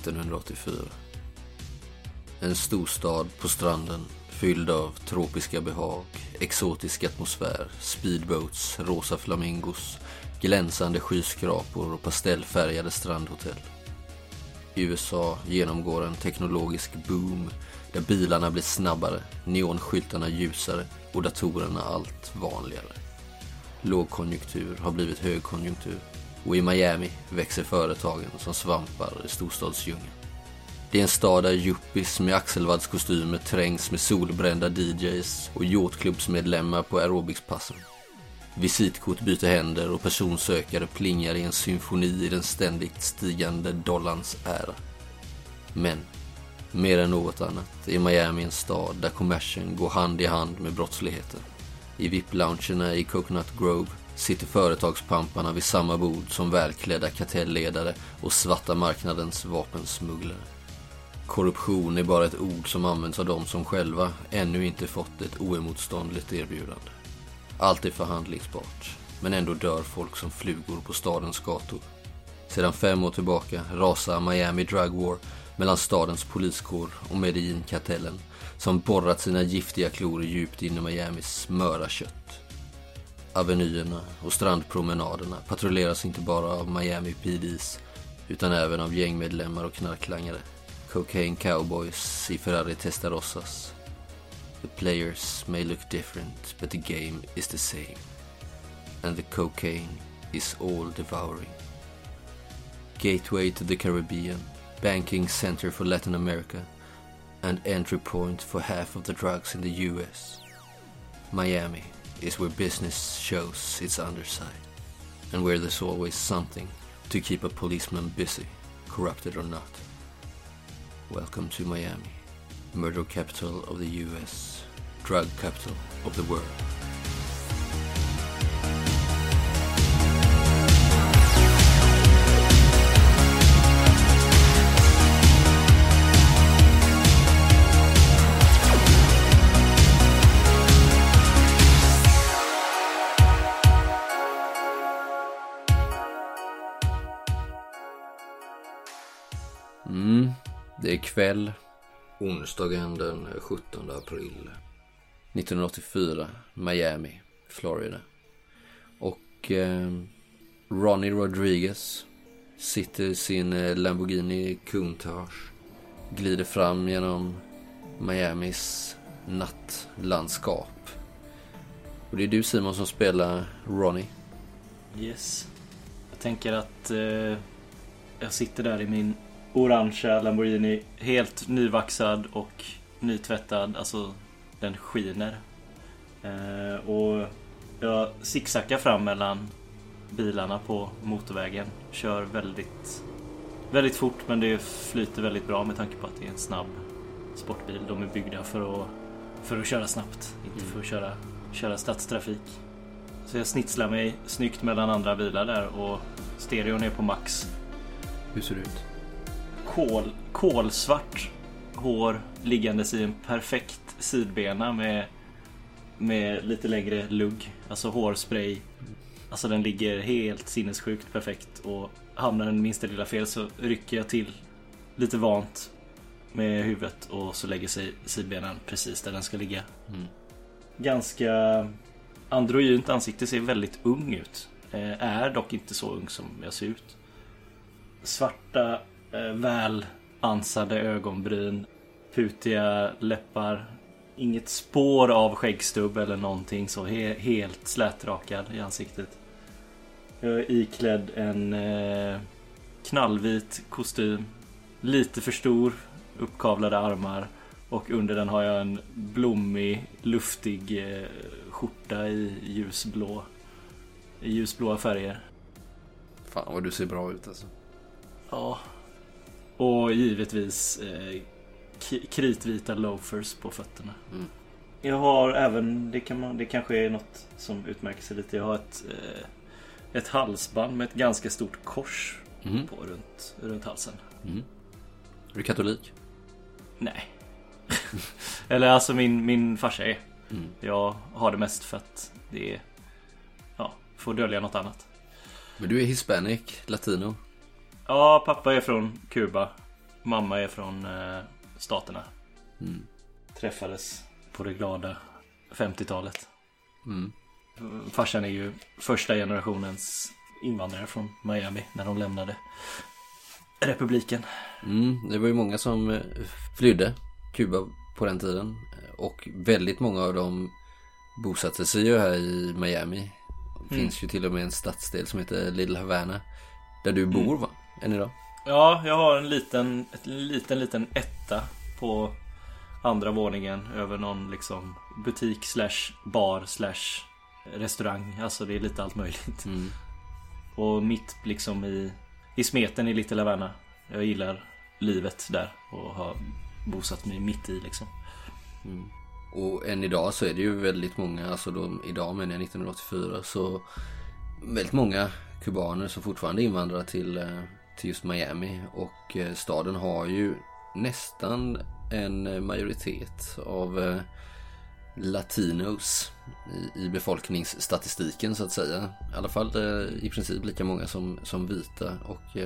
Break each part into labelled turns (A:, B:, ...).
A: 1984. En storstad på stranden fylld av tropiska behag, exotisk atmosfär, speedboats, rosa flamingos, glänsande skyskrapor och pastellfärgade strandhotell. USA genomgår en teknologisk boom där bilarna blir snabbare, neonskyltarna ljusare och datorerna allt vanligare. Lågkonjunktur har blivit högkonjunktur och i Miami växer företagen som svampar i storstadsdjungeln. Det är en stad där yuppies med axelvaddskostymer trängs med solbrända DJs och yachtklubbsmedlemmar på aerobicspassen. Visitkort byter händer och personsökare plingar i en symfoni i den ständigt stigande dollarns ära. Men, mer än något annat, är Miami en stad där kommersen går hand i hand med brottsligheten. I VIP-loungerna i Coconut Grove sitter företagspamparna vid samma bord som välklädda kartellledare och svarta marknadens vapensmugglare. Korruption är bara ett ord som används av de som själva ännu inte fått ett oemotståndligt erbjudande. Allt är förhandlingsbart, men ändå dör folk som flugor på stadens gator. Sedan fem år tillbaka rasar Miami Drug War mellan stadens poliskår och Medellin-kartellen som borrat sina giftiga klor djupt in i Miamis möra kött. Avenyerna och strandpromenaderna patrulleras inte bara av Miami PDs utan även av gängmedlemmar och knarklangare. Cocaine cowboys i Ferrari Testarossas. The players may look different but the game is the same. And the cocaine is all devouring. Gateway to the Caribbean, banking center for Latin America and entry point for half of the drugs in the US. Miami is where business shows its underside, and where there's always something to keep a policeman busy, corrupted or not. Welcome to Miami, murder capital of the US, drug capital of the world. Kväll. Onsdagen den 17 april. 1984, Miami, Florida. Och eh, Ronnie Rodriguez sitter i sin eh, Lamborghini Countach. Glider fram genom Miamis nattlandskap. Och det är du Simon som spelar Ronnie.
B: Yes. Jag tänker att eh, jag sitter där i min orangea Lamborghini. Helt nyvaxad och nytvättad. Alltså, den skiner. Eh, och jag zigzaggar fram mellan bilarna på motorvägen. Kör väldigt, väldigt fort men det flyter väldigt bra med tanke på att det är en snabb sportbil. De är byggda för att, för att köra snabbt, inte för att köra, köra stadstrafik. Så jag snitslar mig snyggt mellan andra bilar där och stereon är på max.
A: Hur ser det ut?
B: Kol, kolsvart hår liggandes i en perfekt sidbena med, med lite längre lugg. Alltså hårspray. Alltså den ligger helt sinnessjukt perfekt och hamnar den minsta lilla fel så rycker jag till lite vant med huvudet och så lägger sig sidbenen precis där den ska ligga.
A: Mm.
B: Ganska androgynt ansikte, ser väldigt ung ut. Eh, Är dock inte så ung som jag ser ut. Svarta, väl ansade ögonbryn. Putiga läppar. Inget spår av skäggstubb eller någonting så. He helt slätrakad i ansiktet. Jag är iklädd en eh, knallvit kostym. Lite för stor. Uppkavlade armar. Och under den har jag en blommig, luftig eh, skjorta i ljusblå. I ljusblåa färger.
A: Fan vad du ser bra ut alltså.
B: Ja. Och givetvis eh, kritvita loafers på fötterna.
A: Mm.
B: Jag har även, det, kan man, det kanske är något som utmärker sig lite. Jag har ett, eh, ett halsband med ett ganska stort kors
A: Mm.
B: på runt, runt halsen.
A: Mm. Är du katolik?
B: Nej. Eller alltså min, min farsa är.
A: Mm.
B: Jag har det mest för att det är, ja, får dölja något annat.
A: Men du är hispanic, latino.
B: Ja, pappa är från Kuba. Mamma är från eh, Staterna.
A: Mm.
B: Träffades på det glada 50-talet.
A: Mm.
B: Farsan är ju första generationens invandrare från Miami när de lämnade republiken.
A: Mm, det var ju många som eh, flydde Kuba på den tiden. Och väldigt många av dem bosatte sig ju här i Miami. Det finns ju till och med en stadsdel som heter Little Havana. Där du bor va? Än idag?
B: Ja, jag har en liten, ett liten, liten etta på andra våningen över någon liksom butik slash bar slash restaurang. Alltså det är lite allt möjligt.
A: Mm.
B: Och mitt liksom i, i smeten i Little Havana. Jag gillar livet där och har bosatt mig mitt i liksom.
A: Och än idag så är det ju väldigt många, alltså då, idag menar jag 1984, så väldigt många kubaner som fortfarande invandrar till, eh, till just Miami. Och eh, staden har ju nästan en majoritet av eh, latinos i, befolkningsstatistiken så att säga. I alla fall eh, i princip lika många som, som vita. Och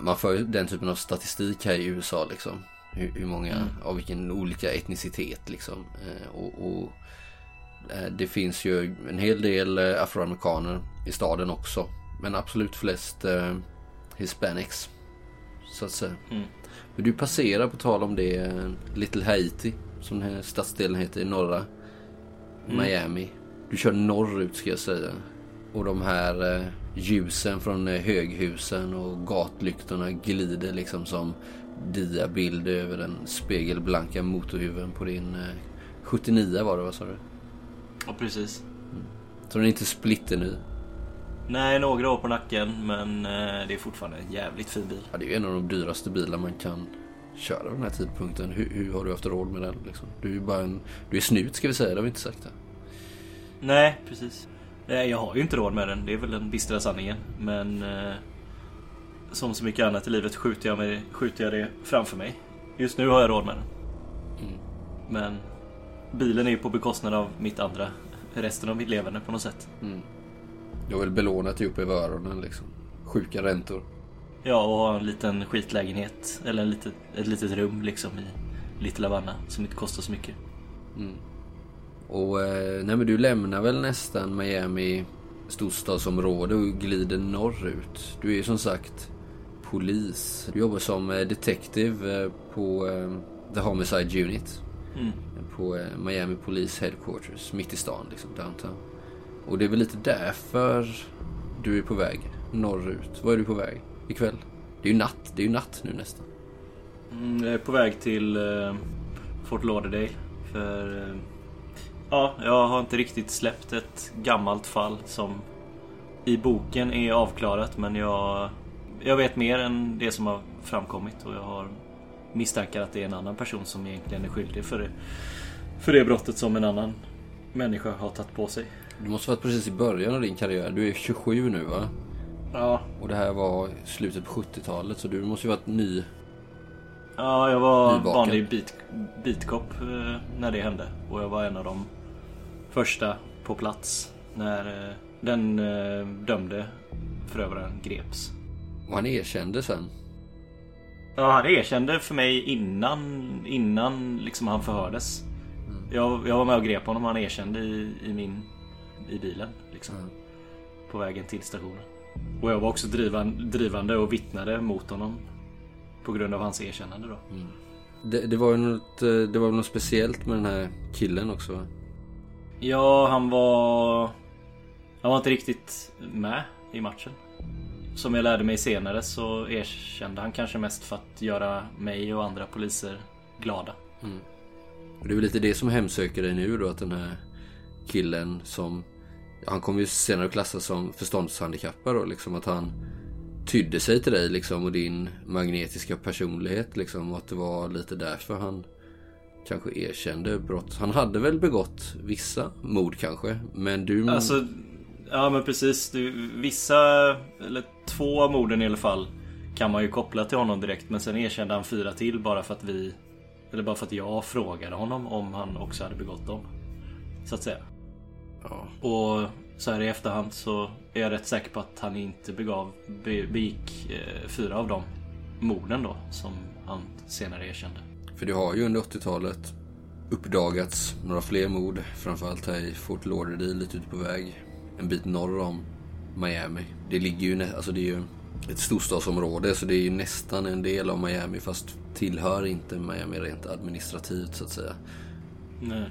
A: man för den typen av statistik här i USA liksom. Hur, hur många av vilken olika etnicitet liksom. Och, och det finns ju en hel del afroamerikaner i staden också. Men absolut flest hispanics. Så att säga.
B: Mm.
A: Men du passerar på tal om det Little Haiti. Som den här stadsdelen heter i norra Miami. Du kör norrut ska jag säga. Och de här eh, ljusen från eh, höghusen och gatlyktorna glider liksom som diabild över den spegelblanka motorhuven på din eh, 79 var det vad sa du?
B: Ja, precis.
A: Så den är inte splitterny.
B: Nej, några år på nacken men eh, det är fortfarande en jävligt fin bil.
A: Ja, det är ju en av de dyraste bilar man kan köra vid den här tidpunkten. Hur, hur har du haft råd med den? Liksom? Du är ju bara en... Du är snut ska vi säga, det har vi inte sagt. Här.
B: Nej, precis. Nej, jag har ju inte råd med den. Det är väl den bistra sanningen. Men eh, som så mycket annat i livet skjuter jag, mig, skjuter jag det framför mig. Just nu har jag råd med den. Men bilen är ju på bekostnad av mitt andra. Resten av mitt levande på något sätt.
A: Du har väl belånat ihop över öronen liksom. Sjuka räntor.
B: Ja, och ha en liten skitlägenhet. Eller en litet, ett litet rum liksom i Little Havana. Som inte kostar så mycket.
A: Och eh, nej men du lämnar väl nästan Miami storstadsområde och glider norrut. Du är ju som sagt polis. Du jobbar som eh, detective eh, på The Homicide Unit.
B: Mm.
A: På Miami Police Headquarters, mitt i stan liksom, downtown. Och det är väl lite därför du är på väg norrut. Var är du på väg ikväll? Det är ju natt, det är ju natt nu nästan.
B: Mm, jag är på väg till eh, Fort Lauderdale. För eh, ja, jag har inte riktigt släppt ett gammalt fall som i boken är avklarat. Men jag, jag vet mer än det som har framkommit och jag har misstankar att det är en annan person som egentligen är skyldig för det, för det brottet som en annan människa har tagit på sig.
A: Du måste varit precis i början av din karriär. Du är 27 nu va?
B: Ja,
A: Och det här var slutet på 70-talet så du måste ju varit ny.
B: Ja, jag var
A: Nybaken.
B: vanlig beat, beatcop eh, när det hände. Och jag var en av de första på plats när eh, den eh, dömde förövaren greps.
A: Och han erkände sen.
B: Ja, han erkände för mig innan, innan liksom han förhördes. Jag, jag var med och grep honom och han erkände i, i min i bilen. Liksom, På vägen till stationen. Och jag var också drivan, drivande och vittnade mot honom. På grund av hans erkännande då.
A: Det, det var något, eh, det var något speciellt med den här killen också?
B: Ja, han var... Han var inte riktigt med i matchen. Som jag lärde mig senare så erkände han kanske mest för att göra mig och andra poliser glada.
A: Och det är väl lite det som hemsöker dig nu då att den här killen som han kommer ju senare att klassas som förståndshandikappad då liksom att han Tydde sig till dig liksom och din magnetiska personlighet liksom och att det var lite därför han Kanske erkände brott. Han hade väl begått vissa mord kanske men du
B: Alltså, ja men precis. Du, vissa, eller två av morden i alla fall, kan man ju koppla till honom direkt. Men sen erkände han fyra till bara för att vi, eller bara för att jag frågade honom om han också hade begått dem. Så att säga
A: ja,
B: Och så här i efterhand så är jag rätt säker på att han inte begav, be, begick eh, fyra av de morden då som han senare erkände.
A: För det har ju under 80-talet uppdagats några fler mord. Framförallt här i Fort Lauderdale, lite ute på väg. En bit norr om Miami. Det ligger ju, alltså det är ju ett storstadsområde så det är ju nästan en del av Miami fast tillhör inte Miami rent administrativt så att säga.
B: Nej.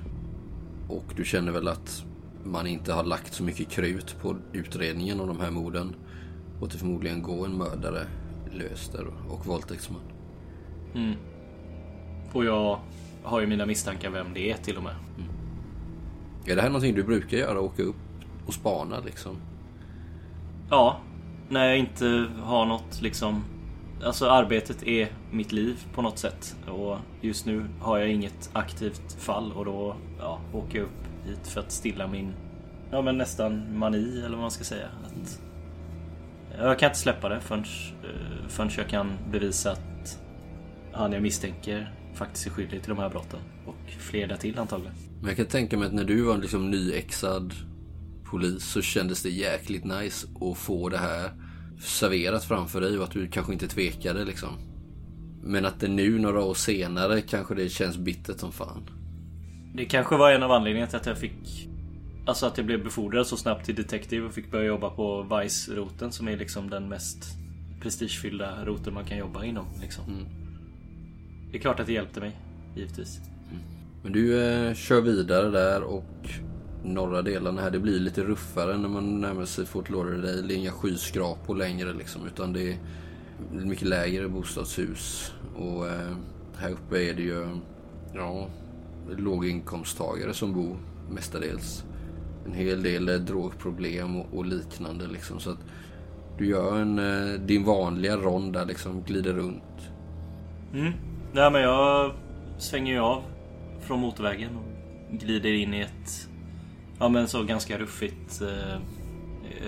A: Och du känner väl att man inte har lagt så mycket krut på utredningen av de här morden. Och att det förmodligen går en mördare lös där och våldtäktsman.
B: Mm. Och jag har ju mina misstankar vem det är till och med.
A: Är det här någonting du brukar göra? Åka upp och spana liksom?
B: Ja, när jag inte har något liksom Alltså arbetet är mitt liv på något sätt och just nu har jag inget aktivt fall och då ja, åker jag upp hit för att stilla min Ja men nästan mani eller vad man ska säga. Att, jag kan inte släppa det förrän, eh, förrän jag kan bevisa att han jag misstänker faktiskt är skyldig till de här brotten. Och fler därtill antagligen.
A: Men jag kan tänka mig att när du var liksom nyexad polis så kändes det jäkligt nice att få det här serverat framför dig och att du kanske inte tvekade liksom. Men att det nu några år senare kanske det känns bittert som fan.
B: Det kanske var en av anledningarna till att jag fick Alltså att jag blev befordrad så snabbt till detektiv och fick börja jobba på Vice-roten som är liksom den mest prestigefyllda roten man kan jobba inom. Liksom.
A: Mm.
B: Det är klart att det hjälpte mig, givetvis.
A: Men du eh, kör vidare där och norra delarna här, det blir lite ruffare när man närmar sig Fort Lauderdale. Det är inga skyskrapor längre liksom, utan det är mycket lägre bostadshus. Och eh, här uppe är det ju, ja, låginkomsttagare som bor mestadels. En hel del eh, drogproblem och, och liknande liksom. Så att du gör en, eh, din vanliga rond där liksom, glider runt.
B: Mm. Nej men jag svänger ju av från motorvägen och glider in i ett Ja men så ganska ruffigt eh,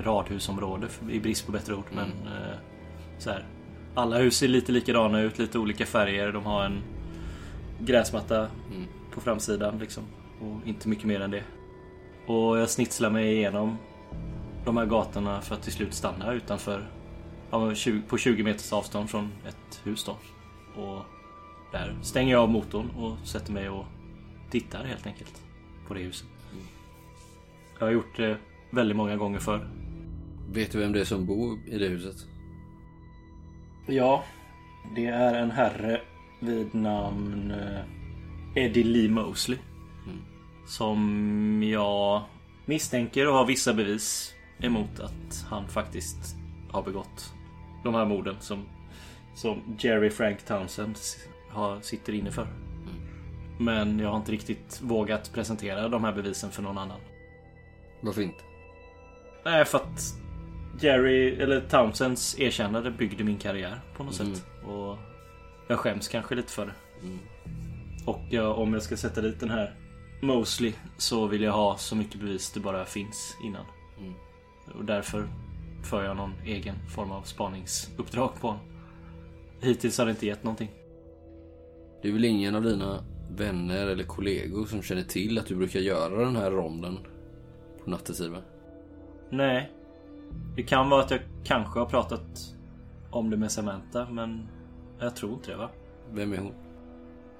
B: radhusområde i brist på bättre ord. Men eh, så här. Alla hus ser lite likadana ut, lite olika färger. De har en gräsmatta
A: Mm.
B: På framsidan liksom. Och inte mycket mer än det. Och jag snitslar mig igenom de här gatorna för att till slut stanna utanför. Ja, men 20 på 20 meters avstånd från ett hus då. Och där stänger jag av motorn och sätter mig och tittar helt enkelt på det huset. Jag har gjort det väldigt många gånger förr.
A: Vet du vem det är som bor i det huset?
B: Ja, det är en herre vid namn eh, Eddie Lee Mosley. Som jag misstänker och har vissa bevis emot att han faktiskt har begått de här morden som, som Jerry Frank Townsend har, sitter inne för. Men jag har inte riktigt vågat presentera de här bevisen för någon annan.
A: Varför inte?
B: Nej, för att Jerry, eller Townsends erkännande byggde min karriär på något
A: Mm.
B: sätt. Och jag skäms kanske lite för det.
A: Mm.
B: Och jag, om jag ska sätta dit den här Mosley så vill jag ha så mycket bevis det bara finns innan.
A: Mm.
B: Och därför för jag någon egen form av spaningsuppdrag på honom. Hittills har det inte gett någonting.
A: Det är väl ingen av dina vänner eller kollegor som känner till att du brukar göra den här ronden på nattetid?
B: Nej. Det kan vara att jag kanske har pratat om det med Samantha men jag tror inte det va?
A: Vem är hon?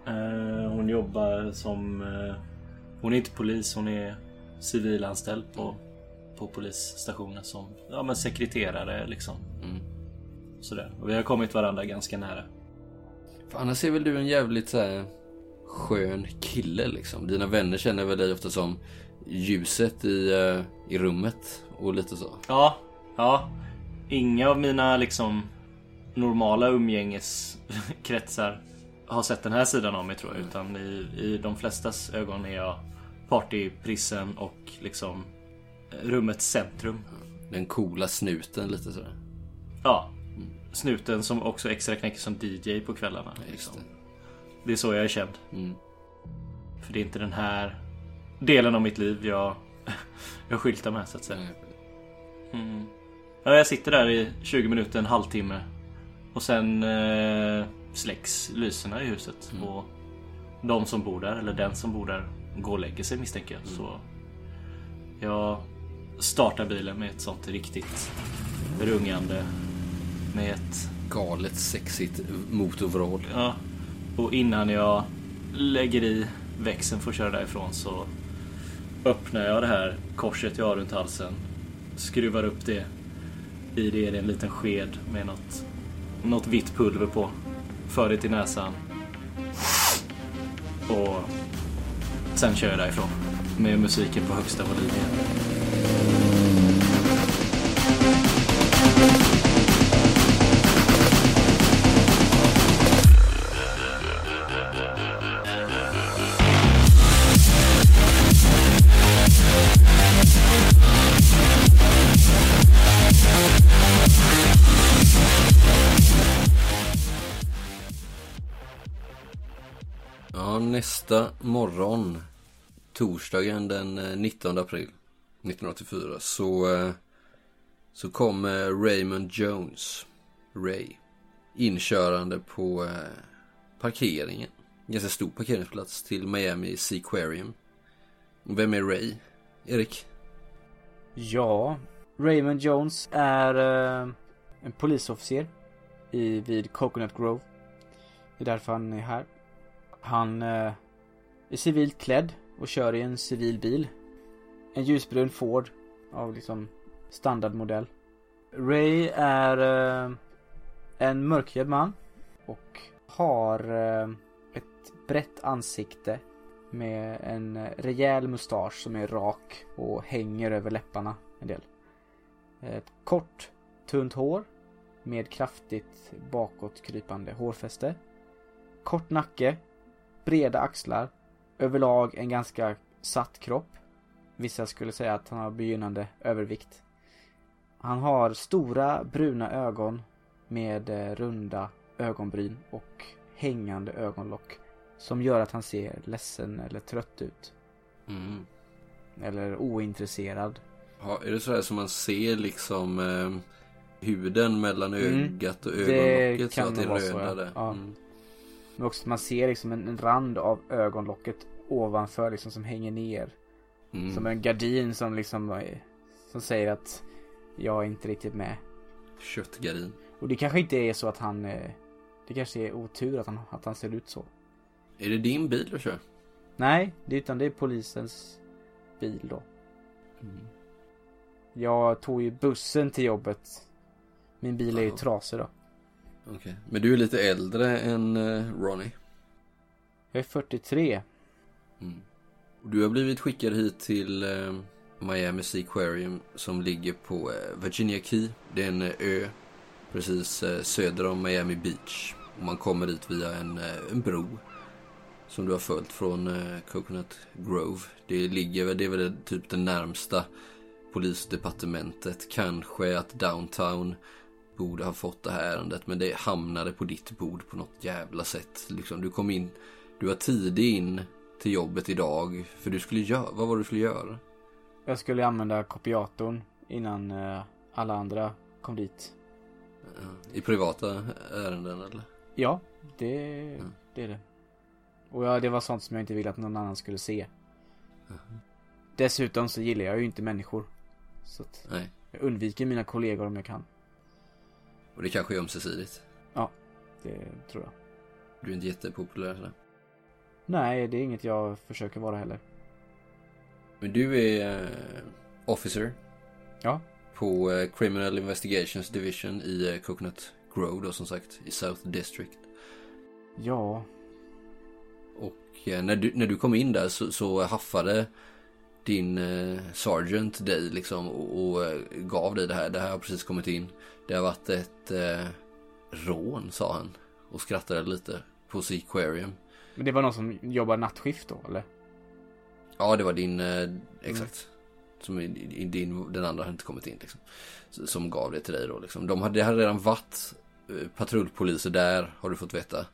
B: Eh, hon jobbar som... eh, hon är inte polis, hon är civilanställd på, på polisstationen som ja, men sekreterare liksom.
A: Mm.
B: Sådär. Och vi har kommit varandra ganska nära.
A: För annars är väl du en jävligt så här skön kille liksom. Dina vänner känner väl dig ofta som ljuset i, eh, i rummet och lite så.
B: Ja, ja. Inga av mina liksom normala umgängeskretsar har sett den här sidan av mig tror jag. Utan i, i de flestas ögon är jag partyprissen och liksom rummets centrum.
A: Den coola snuten lite sådär.
B: Ja. Snuten som också extra knäcker som DJ på kvällarna. Liksom.
A: det.
B: Det är så jag är känd.
A: Mm.
B: För det är inte den här delen av mitt liv jag, jag skyltar med så att säga. Mm. Ja, jag sitter där i 20 minuter, en halvtimme. Och sen eh, släcks lyserna i huset.
A: Mm.
B: Och de som bor där, eller den som bor där, går och lägger sig misstänker jag. Så jag startar bilen med ett sånt riktigt rungande. Med ett...
A: Galet sexigt motorvrål.
B: Ja. Och innan jag lägger i växeln för att köra därifrån så öppnar jag det här korset jag har runt halsen. Skruvar upp det. I det är det en liten sked med något, något vitt pulver på. För det till näsan. Och sen kör jag därifrån. Med musiken på högsta volym igen.
A: Nästa morgon, torsdagen den eh, 19 april 1984, så, eh, så kom Raymond Jones, Ray, inkörande på eh, parkeringen. Ganska stor parkeringsplats till Miami Seaquarium. Vem är Ray? Erik?
C: Ja, Raymond Jones är en polisofficer i, vid Coconut Grove. Det är därför han är här. Han eh, är civilt klädd och kör i en civil bil. En ljusbrun Ford av liksom standardmodell. Ray är eh, en mörkhyad man och har eh, ett brett ansikte med en eh, rejäl mustasch som är rak och hänger över läpparna en del. Ett kort, tunt hår med kraftigt bakåtkrypande hårfäste. Kort nacke, breda axlar, överlag en ganska satt kropp. Vissa skulle säga att han har begynnande övervikt. Han har stora bruna ögon med eh, runda ögonbryn och hängande ögonlock som gör att han ser ledsen eller trött ut.
A: Mm.
C: Eller ointresserad.
A: Ja, är det sådär som man ser liksom eh, huden mellan
C: Mm,
A: ögat och ögonlocket så att det är rödare?
C: Ja.
A: Mm.
C: Men också man ser liksom en, en rand av ögonlocket ovanför liksom som hänger ner.
A: Mm.
C: Som en gardin som liksom eh, som säger att jag är inte riktigt med.
A: Köttgardin.
C: Och det kanske inte är så att han eh, Det kanske är otur att han, att han ser ut så.
A: Är det din bil du kör?
C: Nej, det, utan det är polisens bil då.
A: Mm.
C: Jag tog ju bussen till jobbet. Min bil är ju trasig då.
A: Okej. Men du är lite äldre än eh, Ronnie.
C: Jag är 43.
A: Mm. Du har blivit skickad hit till eh, Miami Seaquarium som ligger på eh, Virginia Key. Det är en eh, ö precis eh, söder om Miami Beach. Och man kommer dit via en, eh, en bro som du har följt från eh, Coconut Grove. Det ligger det är väl typ det närmsta polisdepartementet. Kanske att Downtown borde ha fått det här ärendet men det hamnade på ditt bord på något jävla sätt. Liksom, du kom in, du var tidig in till jobbet idag för du skulle göra, vad var det du skulle göra?
C: Jag skulle använda kopiatorn innan eh, alla andra kom dit.
A: Eh, I privata ärenden eller?
C: Ja, det,
A: Mm.
C: det är det. Och ja, det var sånt som jag inte ville att någon annan skulle se.
A: Mhm.
C: Dessutom så gillar jag ju inte människor. Så att
A: Nej,
C: jag undviker mina kollegor om jag kan.
A: och det kanske är ömsesidigt.
C: Det tror jag.
A: Du är inte jättepopulär sådär.
C: Nej, det är inget jag försöker vara heller.
A: Men du är eh, officer
C: Ja.
A: på eh, Criminal Investigations Division i eh, Coconut Grove då som sagt i South District.
C: Ja,
A: Och när, du, när du kom in där så, så haffade din sergeant dig liksom och, och gav dig det här. Det här har precis kommit in. Det har varit ett eh, rån sa han och skrattade lite på Seaquarium.
C: Men det var någon som jobbar nattskift då, eller?
A: Ja, det var din, eh, exakt. Som i, i din, den andra hade inte kommit in liksom. Som gav det till dig då liksom. De hade, det hade redan varit eh, patrullpoliser där, har du fått veta.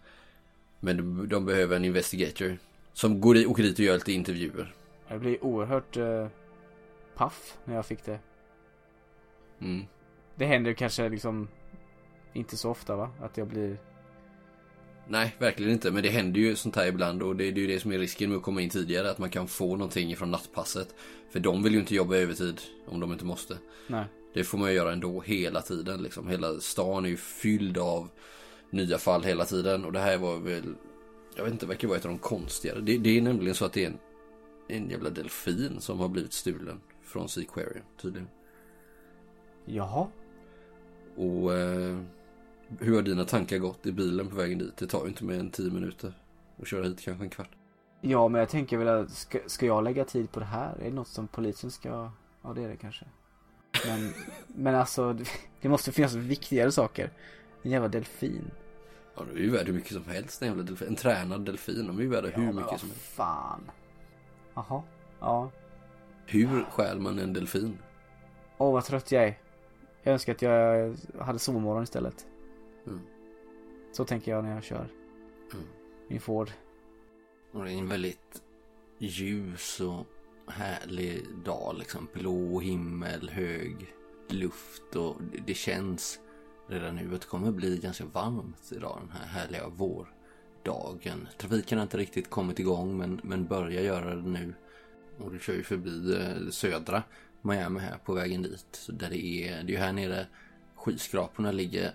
A: Men de, de behöver en investigator. Som går i, åker dit och gör lite intervjuer.
C: Jag blev oerhört eh, paff när jag fick det.
A: Mm.
C: Det händer kanske liksom inte så ofta va? Att jag blir
A: Nej, verkligen inte. Men det händer ju sånt här ibland och det är ju det som är risken med att komma in tidigare. Att man kan få någonting från nattpasset. För de vill ju inte jobba övertid om de inte måste.
C: Nej.
A: Det får man ju göra ändå hela tiden liksom. Hela stan är ju fylld av nya fall hela tiden. Och det här var väl, jag vet inte, verkar vara ett av de konstigare. Det, det är nämligen så att det är en, en jävla delfin som har blivit stulen från Seaquarium tydligen.
C: Jaha.
A: Och eh, hur har dina tankar gått i bilen på vägen dit? Det tar ju inte mer än 10 minuter. Och köra hit kanske en kvart.
C: Ja, men jag tänker väl att ska, ska jag lägga tid på det här? Är det något som polisen ska... Ja, det är det kanske. Men, men alltså, det- måste finnas viktigare saker. En jävla delfin.
A: Ja, det är ju värd hur mycket som helst en jävla delfin. En tränad delfin, de är ju värda hur
C: ja,
A: mycket
C: vad
A: som helst.
C: fan. Jaha. Ja.
A: Hur stjäl man en delfin?
C: Åh, vad trött jag är. Jag önskar att jag hade sovmorgon istället.
A: Mm.
C: Så tänker jag när jag kör.
A: Mm.
C: Min Ford.
A: Och det är en väldigt ljus och härlig dag liksom. Blå himmel, hög luft och det- känns redan nu att det kommer bli ganska varmt idag den här härliga vårdagen. Trafiken har inte riktigt kommit igång men, men börjar göra det nu. Och du kör ju förbi eh, södra Miami här på vägen dit. Så där det är, det är ju här nere skyskraporna ligger.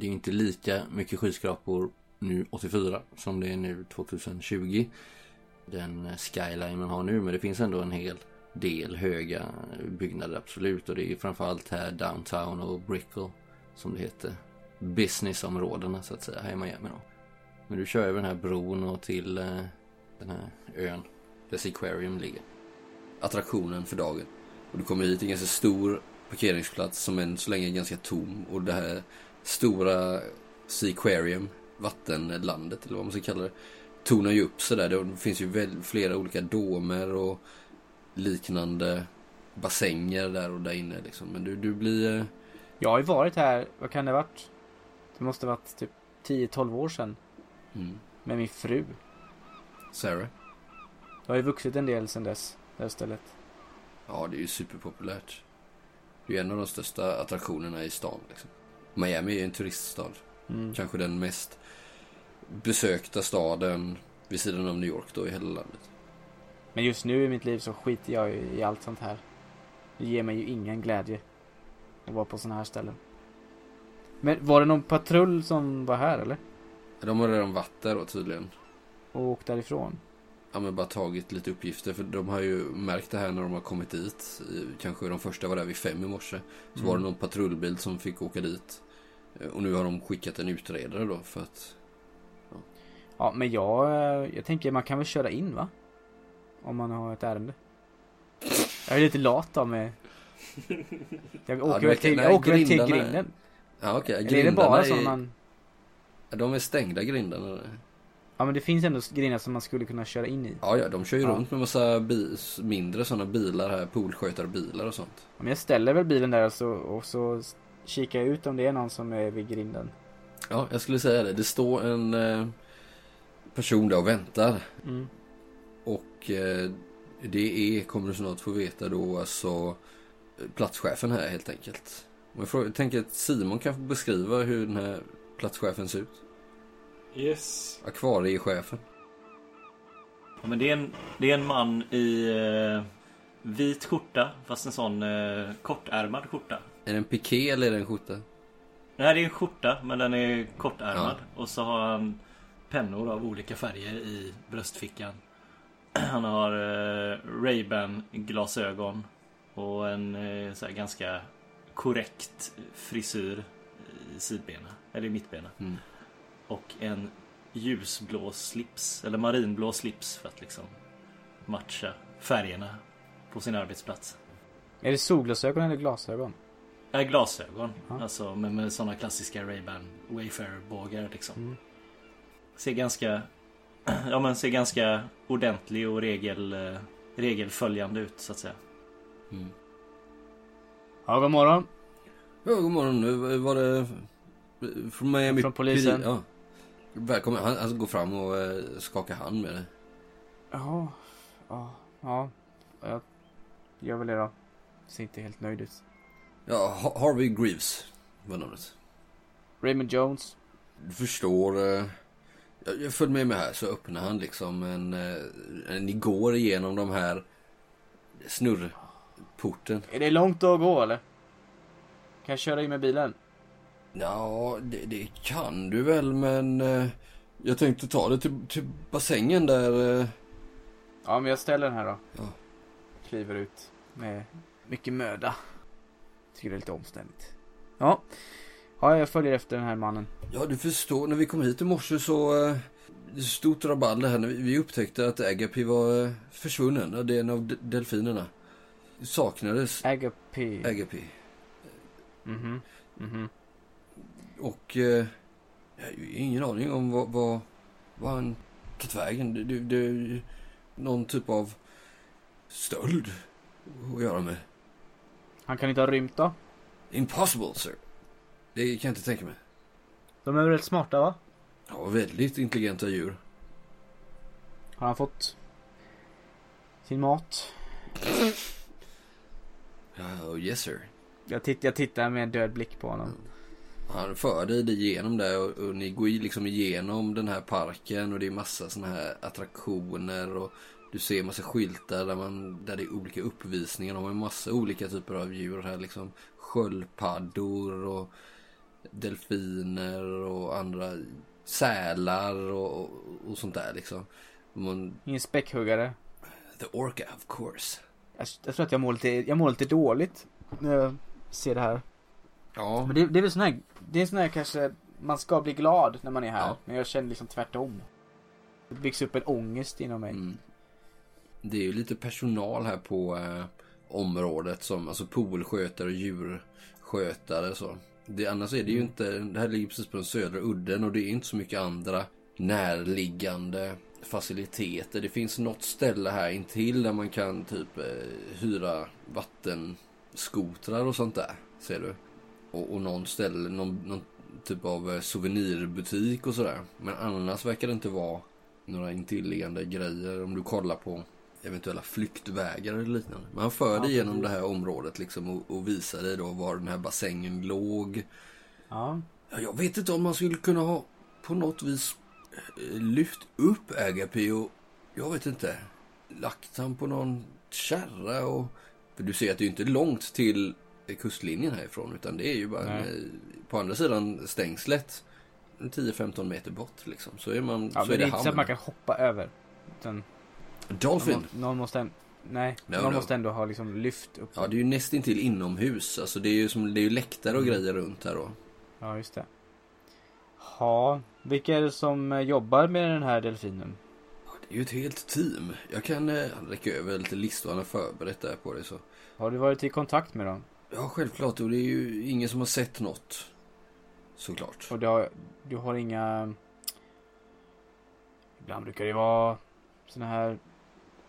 A: Det är inte lika mycket skyskrapor nu 84 som det är nu 2020. Den skyline man har nu men det finns ändå en hel del höga byggnader absolut och det är framförallt här downtown och Brickell som det heter. Businessområdena så att säga här i Miami då. Men du kör över den här bron och till eh, den här ön där Seaquarium ligger. Attraktionen för dagen. Och du kommer hit till en ganska stor parkeringsplats som än så länge är ganska tom och det här stora Seaquarium, vattenlandet eller vad man ska kalla det, tonar ju upp sig där. Det finns ju flera olika domer och liknande bassänger där och där inne liksom. Men du, du blir... eh,
C: Jag har ju varit här, vad kan det ha varit? Det måste ha varit typ 10-12 år sedan.
A: Mm,
C: Med min fru.
A: Sarah?
C: Jag har ju vuxit en del sedan dess. Det här stället.
A: Ja, det är ju superpopulärt. Det är ju en av de största attraktionerna i stan liksom. Miami är en turiststad.
C: Mm.
A: Kanske den mest besökta staden vid sidan av New York då i hela landet.
C: Men just nu i mitt liv så skiter jag ju i allt sånt här. Det ger mig ju ingen glädje. Att vara på såna här ställen. Men var det någon patrull som var här eller?
A: De har redan varit där då tydligen.
C: Och åkt därifrån?
A: Ja men bara tagit lite uppgifter för de har ju märkt det här när de har kommit dit. Kanske de första var där vid fem i morse. Så
C: Mm.
A: var det någon patrullbil som fick åka dit. Eh, Och nu har de skickat en utredare då för att...
C: Ja, men jag, eh, jag tänker man kan väl köra in va? Om man har ett ärende. Jag är lite lat av mig. Jag åker väl
A: verkar-
C: till, jag åker väl till
A: grindarna-
C: grinden.
A: Ja okej,
C: Eller är det bara
A: grindarna är...
C: man...
A: De är stängda grindarna.
C: Ja men det finns ändå grindar som man skulle kunna köra in i.
A: Ja ja, de kör ju
C: Ja.
A: runt med massa bi... mindre sådana bilar här. Poolskötarbilar och sånt.
C: Ja, Men jag ställer väl bilen där och så, och så kikar jag ut om det är någon som är vid grinden.
A: Ja, jag skulle säga det. Det står en eh, person där och väntar.
C: Mm.
A: Och eh, det är, kommer du snart få veta då, alltså eh, platschefen här helt enkelt. Och jag, frågar, jag tänker att Simon kan beskriva hur den här platschefen ser ut.
B: Yes.
A: Akvariechefen.
B: Ja, men det, är en, det är en man i eh, vit skjorta, fast en sån eh, kortärmad skjorta.
A: Är det en piké eller är det en skjorta?
B: Nej, det är en skjorta, men den är kortärmad. Och så har han pennor av olika färger i bröstfickan. Han har eh, Ray-Ban glasögon och en eh, så här, ganska korrekt frisyr i sidbena, eller i mittbena.
A: Mm.
B: Och en ljusblå slips, eller marinblå slips för att liksom matcha färgerna på sin arbetsplats.
C: Är det solglasögon eller glasögon?
B: Äh, glasögon,
C: Ja.
B: alltså med, med sådana klassiska Ray-Ban Wayfarer-bågar liksom.
C: Mm.
B: Ser ganska, ja men ser ganska ordentlig och regel, eh, regelföljande ut så att säga.
A: Mm.
C: Ja, god morgon.
A: Ja, god morgon. Nu var det från Miami
C: Från polisen.
A: Ja. Välkommen. Han, han går fram och eh, skakar hand med dig.
C: Ja, ja, ja. Jag gör väl det då. Ser inte helt nöjd ut.
A: Ja, Ha- Harvey Greaves var namnet.
C: Raymond Jones.
A: Du förstår, eh, Jag, följde med mig här så öppnar han liksom en, eh, ni går igenom de här snurrporten.
C: Är det långt att gå eller? Kan jag köra in med bilen?
A: Ja, det, det kan du väl men eh, jag tänkte ta det till, till bassängen där. Eh.
C: Ja, men jag ställer den här då.
A: Ja.
C: Kliver ut med mycket möda. Tycker det är lite omständigt. Ja. Ja, jag följer efter den här mannen.
A: Ja, du förstår, när vi kom hit i morse så... Eh, stort rabalder här när vi, upptäckte att Agapi var försvunnen. Det är en av de- delfinerna. Saknades
C: Agape.
A: Agapi.
C: Mhm. Mhm.
A: Och... Eh, jag har ju ingen aning om vad, vad, vad han tagit vägen. Det, det, det någon typ av stöld att göra med.
C: Han kan inte ha rymt då?
A: Impossible, sir. Det kan jag inte tänka mig.
C: De är väl rätt smarta va?
A: Ja, väldigt intelligenta djur.
C: Har han fått sin mat?
A: Oh, yes sir.
C: Jag, titt, jag tittar med en död blick på honom.
A: Han för dig igenom det och, och ni går liksom igenom den här parken och det är massa såna här attraktioner och du ser massa skyltar där, man, där det är olika uppvisningar. De har en massa olika typer av djur här liksom. Sköldpaddor och delfiner och andra sälar och, och, och sånt där liksom. Man,
C: Ingen späckhuggare.
A: the orca of course.
C: Jag, jag tror att jag mår lite, jag mår lite dåligt när jag ser det här.
A: Ja,
C: Men det, det är väl sån här, det är sån här kanske, man ska bli glad när man är här.
A: Ja.
C: Men jag känner liksom tvärtom. Det byggs upp en ångest inom mig.
A: Mm. Det är ju lite personal här på eh, området som alltså poolskötare och djurskötare så. Det, annars är det ju inte, det här ligger precis på den södra udden och det är inte så mycket andra närliggande faciliteter. Det finns något ställe här intill där man kan typ eh, hyra vattenskotrar och sånt där. Ser du? Och, och någon ställe, någon, någon typ av eh, souvenirbutik och sådär. Men annars verkar det inte vara några intilliggande grejer om du kollar på eventuella flyktvägar eller liknande. Men han för dig
C: Ja,
A: genom det här området liksom och, och visar dig då var den här bassängen låg.
C: Ja.
A: Ja, jag vet inte om man skulle kunna ha på något vis eh, lyft upp Agapi och jag vet inte lagt han på någon kärra och för du ser att det är inte långt till kustlinjen härifrån utan det är ju bara en, eh, på andra sidan stängslet en 10-15 meter bort liksom så är man
C: Ja,
A: så är
C: det är
A: det
C: inte så att man kan hoppa över. Utan
A: Dolphin.
C: någon, någon måste, nej,
A: No,
C: någon
A: no.
C: måste ändå ha liksom lyft upp.
A: Ja, det är ju nästintill inomhus. Alltså det är ju som det är ju läktare och
C: Mm.
A: grejer runt här då.
C: Ja, just det. Ja, vilka är det som eh, jobbar med den här delfinen?
A: Ja, det är ju ett helt team. Jag kan eh, räcka över lite listor han har förberett där på det så.
C: Har du varit i kontakt med dem?
A: Ja, självklart. Och det är ju ingen som har sett något. Såklart.
C: Och du har, du har inga... Ibland brukar det vara såna här,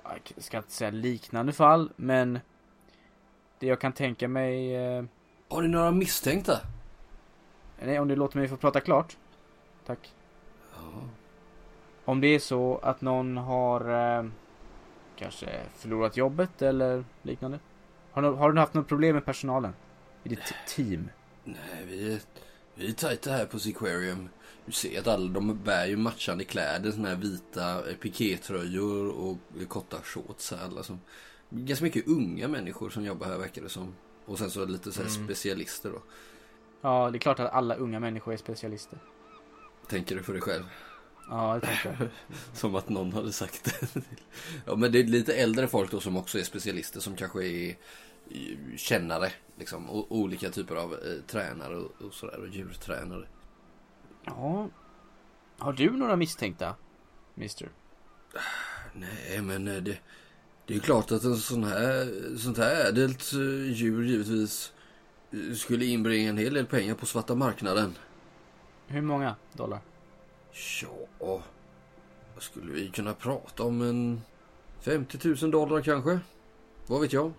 C: jag ska inte säga liknande fall, men det jag kan tänka mig, eh,
A: Har ni några misstänkta?
C: nej, om du låter mig få prata klart. Tack.
A: Ja.
C: Om det är så att någon har eh, kanske förlorat jobbet eller liknande. Har, du- har du haft något problem med personalen? I ditt team?
A: Nej, vi är, vi är tajta här på Sequarium. Du ser att alla de bär ju matchande kläder. Såna här vita eh, pikétröjor och korta shorts här. Alla som, ganska mycket unga människor som jobbar här verkar det som. Och sen så lite så här
C: Mm.
A: specialister då.
C: Ja, det är klart att alla unga människor är specialister.
A: Tänker du för dig själv?
C: Ja, det tänker jag.
A: Som att någon hade sagt det. ja, men det är lite äldre folk då som också är specialister som kanske är eh, kännare. Liksom, och olika typer av eh, tränare och, och sådär. Och djurtränare.
C: Ja. Har du några misstänkta? Mister?
A: Nej, men eh, det, det är klart att en sån här, sånt här ädelt eh, djur givetvis eh, skulle inbringa en hel del pengar på svarta marknaden.
C: Hur många dollar?
A: Ja, vad skulle vi kunna prata om? En 50 000 dollar kanske? Vad vet jag?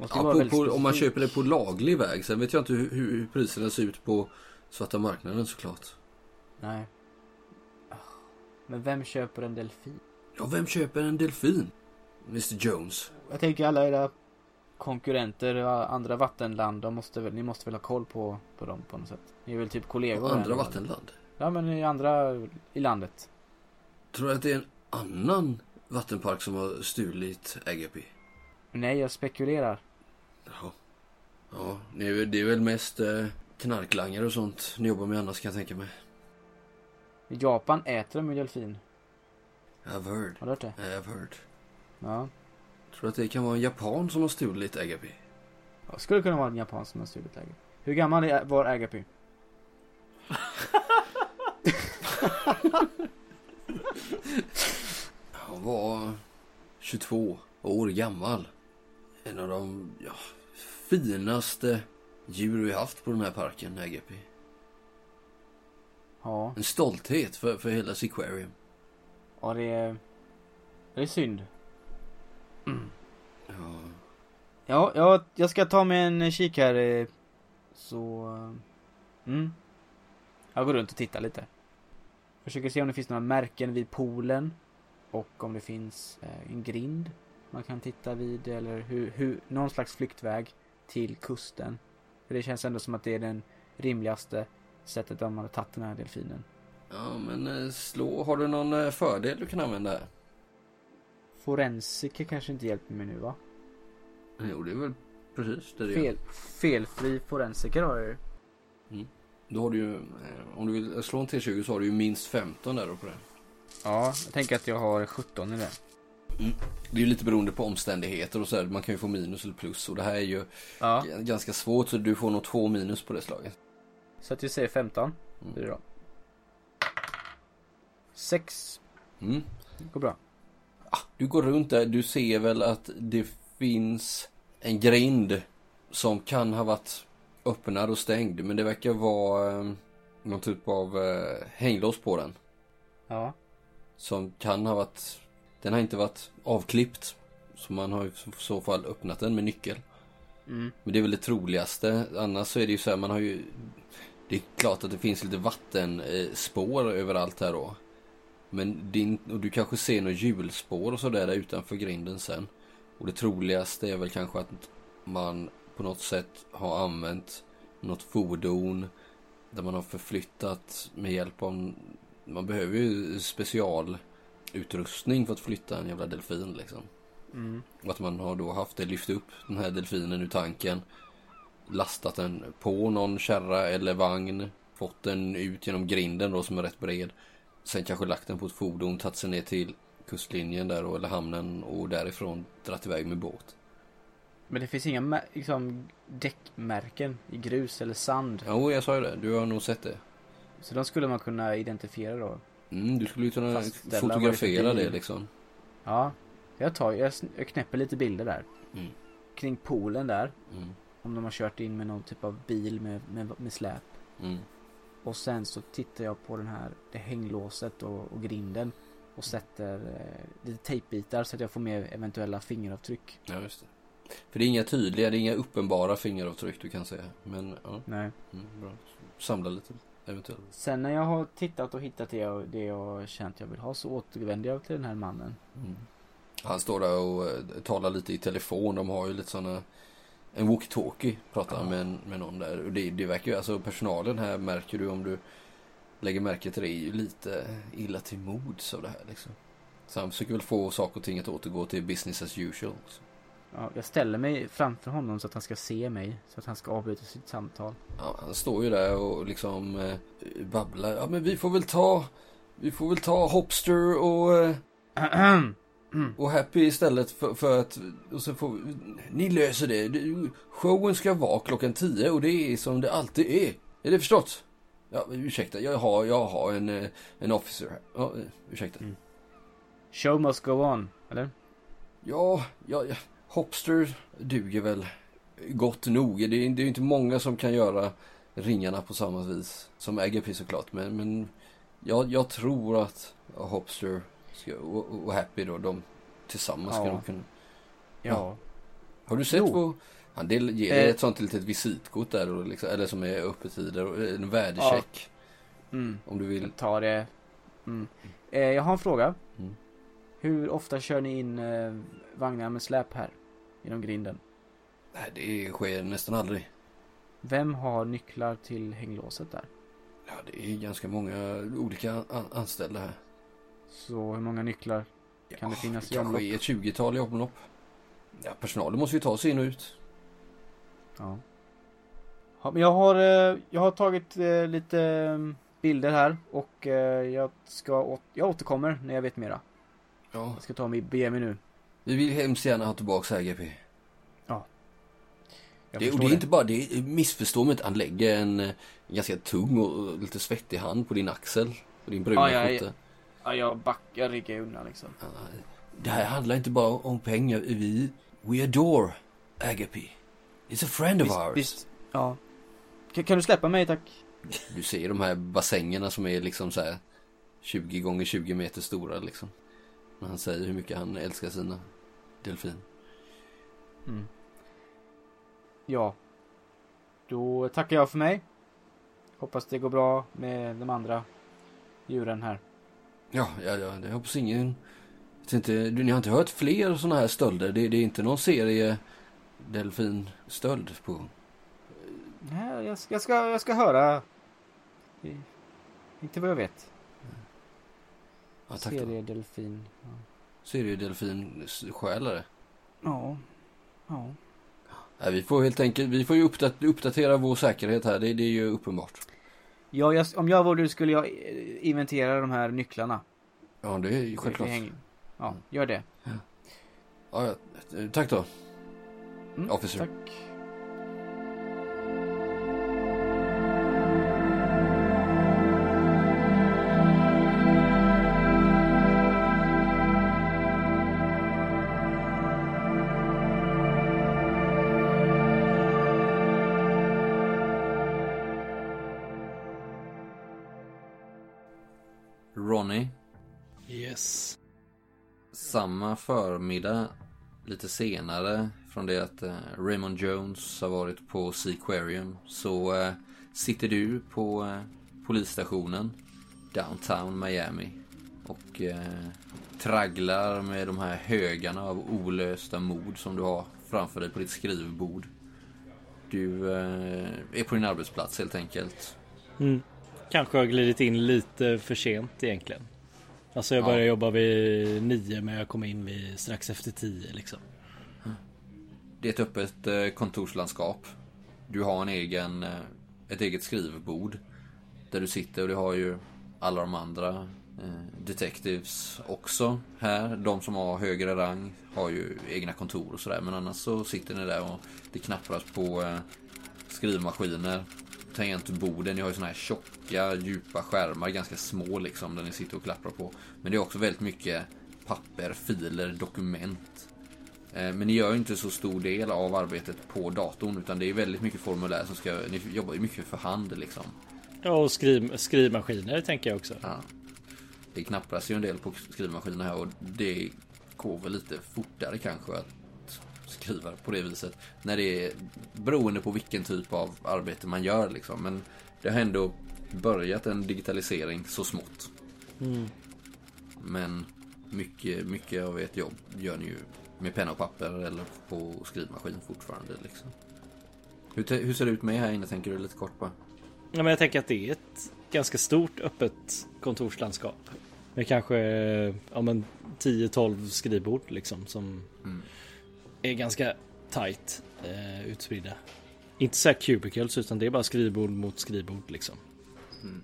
A: Ja, på, på, om man köper det på laglig väg. Sen vet jag inte hur, hur, priserna ser ut på svarta marknaden såklart.
C: Nej. Men vem köper en delfin?
A: Ja, vem köper en delfin? Mr Jones.
C: Jag tänker alla era konkurrenter och andra vattenland, de måste väl, ni måste väl ha koll på, på dem på något sätt? Ni är väl typ kollegor?
A: Andra vattenland.
C: Ja men i andra i landet.
A: Tror du att det är en annan vattenpark som har stulit Agapi?
C: Nej, jag spekulerar.
A: Jaha. Ja, det är, väl- det är väl mest eh, knarklangare och sånt ni jobbar med annars kan jag tänka mig.
C: I Japan äter de ju delfin.
A: I've heard.
C: Har du hört det?
A: I've heard.
C: Ja.
A: Tror du att det kan vara en japan som har stulit Agapi?
C: Ja, Skulle kunna vara en japan som har stulit Agapi. Hur gammal är, var Agapi?
A: Han var 22 år gammal. En av de ja, finaste djur vi haft på den här parken, Agapi.
C: Ja.
A: En stolthet för, för hela Seaquarium.
C: Ja, det är... Det är synd.
A: Ja,
C: Ja, ja, jag ska ta mig en kik här. eh, Så... eh, Mm. Jag går runt och tittar lite. Försöker se om det finns några märken vid poolen. Och om det finns eh, en grind man kan titta vid. Eller hur, hur, någon slags flyktväg till kusten. För det känns ändå som att det är den rimligaste sättet om man har tagit den här delfinen.
A: ja men eh, slå. Har du någon eh, fördel du kan använda?
C: Forensiker kanske inte hjälper mig nu va?
A: Jo, det är väl precis det det.
C: Fel, felfri forensiker har jag ju.
A: Då har du ju, eh, om du vill slå en T20 så har du ju minst 15 där då på det.
C: Ja, jag tänker att jag har 17 i det.
A: Det är lite beroende på omständigheter och så här. Man kan ju få minus eller plus och det här är ju
C: Ja.
A: ganska svårt så du får nog två minus på det slaget.
C: Så att vi säger 15.
A: Mm.
C: Det då. 6.
A: Mm.
C: Går bra.
A: Du går runt där, du ser väl att det finns en grind som kan ha varit öppnad och stängd. Men det verkar vara eh, någon typ av eh, hänglås på den.
C: Ja.
A: Som kan ha varit, den har inte varit avklippt. Så man har i så fall öppnat den med nyckel.
C: Mm.
A: Men det är väl det troligaste. Annars så är det ju så här, man har ju... Det är klart att det finns lite vattenspår överallt här då. Men din, och du kanske ser några hjulspår och sådär där utanför grinden sen. Och det troligaste är väl kanske att man på något sätt har använt något fordon där man har förflyttat med hjälp av... Man behöver ju specialutrustning för att flytta en jävla delfin liksom.
C: Mm.
A: Och att man har då haft det, lyft upp den här delfinen ur tanken. Lastat den på någon kärra eller vagn. Fått den ut genom grinden då som är rätt bred. Sen kanske lagt den på ett fordon, tagit sig ner till kustlinjen där då, eller hamnen och därifrån dratt iväg med båt.
C: Men det finns inga liksom, däckmärken i grus eller sand.
A: Jo, jag sa ju det. Du har nog sett det.
C: Så de skulle man kunna identifiera då.
A: Mm, du skulle ju kunna
C: Fastställa det
A: fotografera
C: bil.
A: det liksom.
C: Ja. Jag tar, jag, jag knäpper lite bilder där.
A: Mm.
C: Kring poolen där.
A: Mm.
C: Om de har kört in med någon typ av bil med, med, med släp.
A: Mm.
C: Och sen så tittar jag på den här, det hänglåset och, och grinden. Och sätter eh, lite tejpbitar så att jag får med eventuella fingeravtryck.
A: Ja, just det. För det är inga tydliga, det är inga uppenbara fingeravtryck du kan säga. Men ja,
C: Nej.
A: mm, bra. Samla lite eventuellt.
C: Sen när jag har tittat och hittat det jag, det jag känt jag vill ha så återvänder jag till den här mannen.
A: Mm. Han står där och eh, talar lite i telefon. De har ju lite sådana en walkie-talkie pratar
C: Ja.
A: med, med någon där. Och det, det verkar ju, alltså personalen här märker du om du lägger märke till det är ju lite illa till mods av det här liksom. Så han försöker väl få saker och ting att återgå till business as usual. också.
C: Ja, jag ställer mig framför honom så att han ska se mig. Så att han ska avbryta sitt samtal.
A: Ja, han står ju där och liksom eh, babblar. Ja men vi får väl ta, vi får väl ta Hopster och eh, Och Happy istället för, för att... Och så får, vi- ni löser det. Showen ska vara klockan 10 och det är som det alltid är. Är det förstått? Ja, ursäkta. Jag har, jag har en, eh, en officer här. Ja, eh, ursäkta.
C: Mm. Show must go on, eller?
A: Ja, ja, ja, Hopster duger väl gott nog. Det är, det är ju inte många som kan göra ringarna på samma vis som Agapi såklart. Men, men jag, jag tror att Hopster ska, och, och Happy då, de tillsammans ska
C: Ja.
A: nog kunna
C: Ja.
A: Har du sett
C: Jo.
A: vad... Han del, ger
C: Eh.
A: ett sånt litet visitkort där, och liksom, eller som är öppettider och en värdecheck.
C: Mm.
A: Om du vill.
C: Tar det. Mm. Eh, jag har en fråga.
A: Mm.
C: Hur ofta kör ni in eh, vagnar med släp här? Genom grinden.
A: Nej, det sker nästan aldrig.
C: Vem har nycklar till hänglåset där?
A: Ja, det är ganska många olika an- anställda här.
C: Så hur många nycklar? Kan det finnas i
A: det kanske
C: omlopp?
A: är ett 20-tal i omlopp. Ja, personalen måste ju ta sig in och ut.
C: Ja. ja men jag har, eh, jag har tagit eh, lite eh, bilder här och eh, jag ska, jag återkommer när jag vet mera.
A: Ja,
C: Jag ska ta mig, bege mig nu.
A: Vi vill hemskt gärna ha tillbaka RGP.
C: Jag
A: Det, och det är inte bara det, missförstå mig inte, han lägger en, eh, ganska tung och lite svettig hand på din axel. På din bruna
C: Ja, ja, ja.
A: skjorta.
C: Ja, jag backar ryggar undan liksom.
A: Ja, Det här handlar inte bara om pengar. Vi, we adore Agape. It's a friend of
C: Visst,
A: ours.
C: visst. Ja. Kan, kan du släppa mig tack?
A: Du ser de här bassängerna som är liksom så här 20 gånger 20 meter stora liksom. När han säger hur mycket han älskar sina delfin.
C: Mm. Ja. Då tackar jag för mig. Hoppas det går bra med de andra djuren här.
A: Ja, ja, ja, det hoppas ingen... Jag inte, du, ni har inte hört fler sådana här stölder? Det, det är inte någon serie delfinstöld på?
C: Nej, jag, ska- jag, ska, jag ska höra. Inte vad jag vet.
A: Ja, tack.
C: Serie delfin. Ja.
A: Serie delfinstjälare.
C: Ja. ja.
A: Nej, vi får helt enkelt, vi får ju uppdat- uppdatera vår säkerhet här, det, det är ju uppenbart.
C: Ja, jag, om jag var du skulle jag eh, inventera de här nycklarna.
A: Ja, det är ju självklart.
C: Det Ja, gör det.
A: Ja, ja, tack då.
C: Mm,
A: Officer.
C: Tack.
A: Förmiddag, lite senare från det att eh, Raymond Jones har varit på Seaquarium så eh, sitter du på eh, polisstationen downtown Miami och eh, tragglar med de här högarna av olösta mord som du har framför dig på ditt skrivbord. Du eh, är på din arbetsplats helt enkelt.
B: Mm. Kanske har glidit in lite för sent egentligen. Alltså jag
A: Ja.
B: började jobba vid nio men jag kom in vid strax efter tio liksom.
A: Det är ett öppet eh, kontorslandskap. Du har en egen, eh, ett eget skrivbord. Där du sitter och det har ju alla de andra eh, detectives också här. De som har högre rang har ju egna kontor och sådär. Men annars så sitter ni där och det knappras på skrivmaskiner. Tangentborden, ni har ju såna här tjocka, djupa skärmar, ganska små liksom, där ni sitter och klapprar på. Men det är också väldigt mycket papper, filer, dokument. Eh, Men ni gör ju inte så stor del av arbetet på datorn utan det är väldigt mycket formulär som ska, ni jobbar ju mycket för hand liksom.
B: Ja, och skriv, skrivmaskiner tänker jag också.
A: Ja. Det knappras ju en del på skrivmaskiner här och det går väl lite fortare kanske att skriva på det viset. När det är beroende på vilken typ av arbete man gör liksom. Men det har ändå börjat en digitalisering så smått.
B: Mm.
A: Men mycket, mycket av ert jobb gör ni ju med penna och papper eller på skrivmaskin fortfarande. Liksom. Hur, hur ser det ut med här inne tänker du lite kort bara?
B: Ja, men jag tänker att det är ett ganska stort öppet kontorslandskap. Med kanske ja, men 10-12 skrivbord liksom som
A: Mm.
B: Är ganska tight eh, utspridda. Inte så här cubicles utan det är bara skrivbord mot skrivbord liksom.
A: Mm.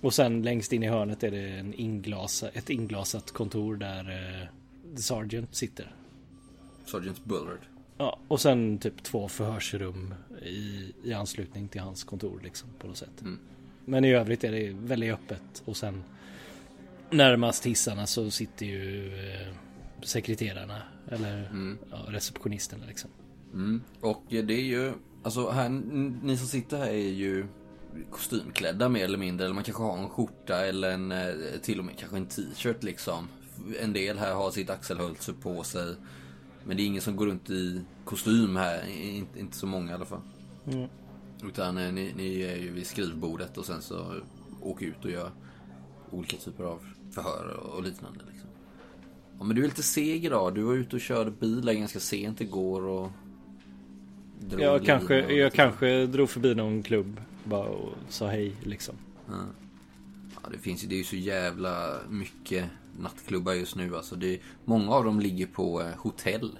B: Och sen längst in i hörnet är det en inglasa, ett inglasat kontor där eh, The Sergeant sitter.
A: Sergeant Bullard.
B: Ja, och sen typ två förhörsrum i, i anslutning till hans kontor liksom på något sätt.
A: Mm.
B: Men i övrigt är det väldigt öppet och sen närmast hissarna så sitter ju eh, sekreterarna eller
A: Mm.
B: ja, receptionisterna liksom.
A: Mm. Och det är ju, alltså här, ni som sitter här är ju kostymklädda mer eller mindre. Eller man kanske har en skjorta eller en, eh, till och med kanske en t-shirt liksom. En del här har sitt axelhölse på sig. Men det är ingen som går runt i kostym här. Inte, inte så många i alla fall.
B: Mm.
A: Utan eh, ni, ni är ju vid skrivbordet och sen så åker ut och gör olika typer av förhör och liknande. Ja, men du är lite seg idag. Du var ute och körde bil ganska sent igår och... drog
B: Jag kanske,
A: och
B: jag kanske drog förbi någon klubb bara och sa hej liksom.
A: Ja, det finns ju, det är ju så jävla mycket nattklubbar just nu. Alltså det, många av dem ligger på eh, hotell.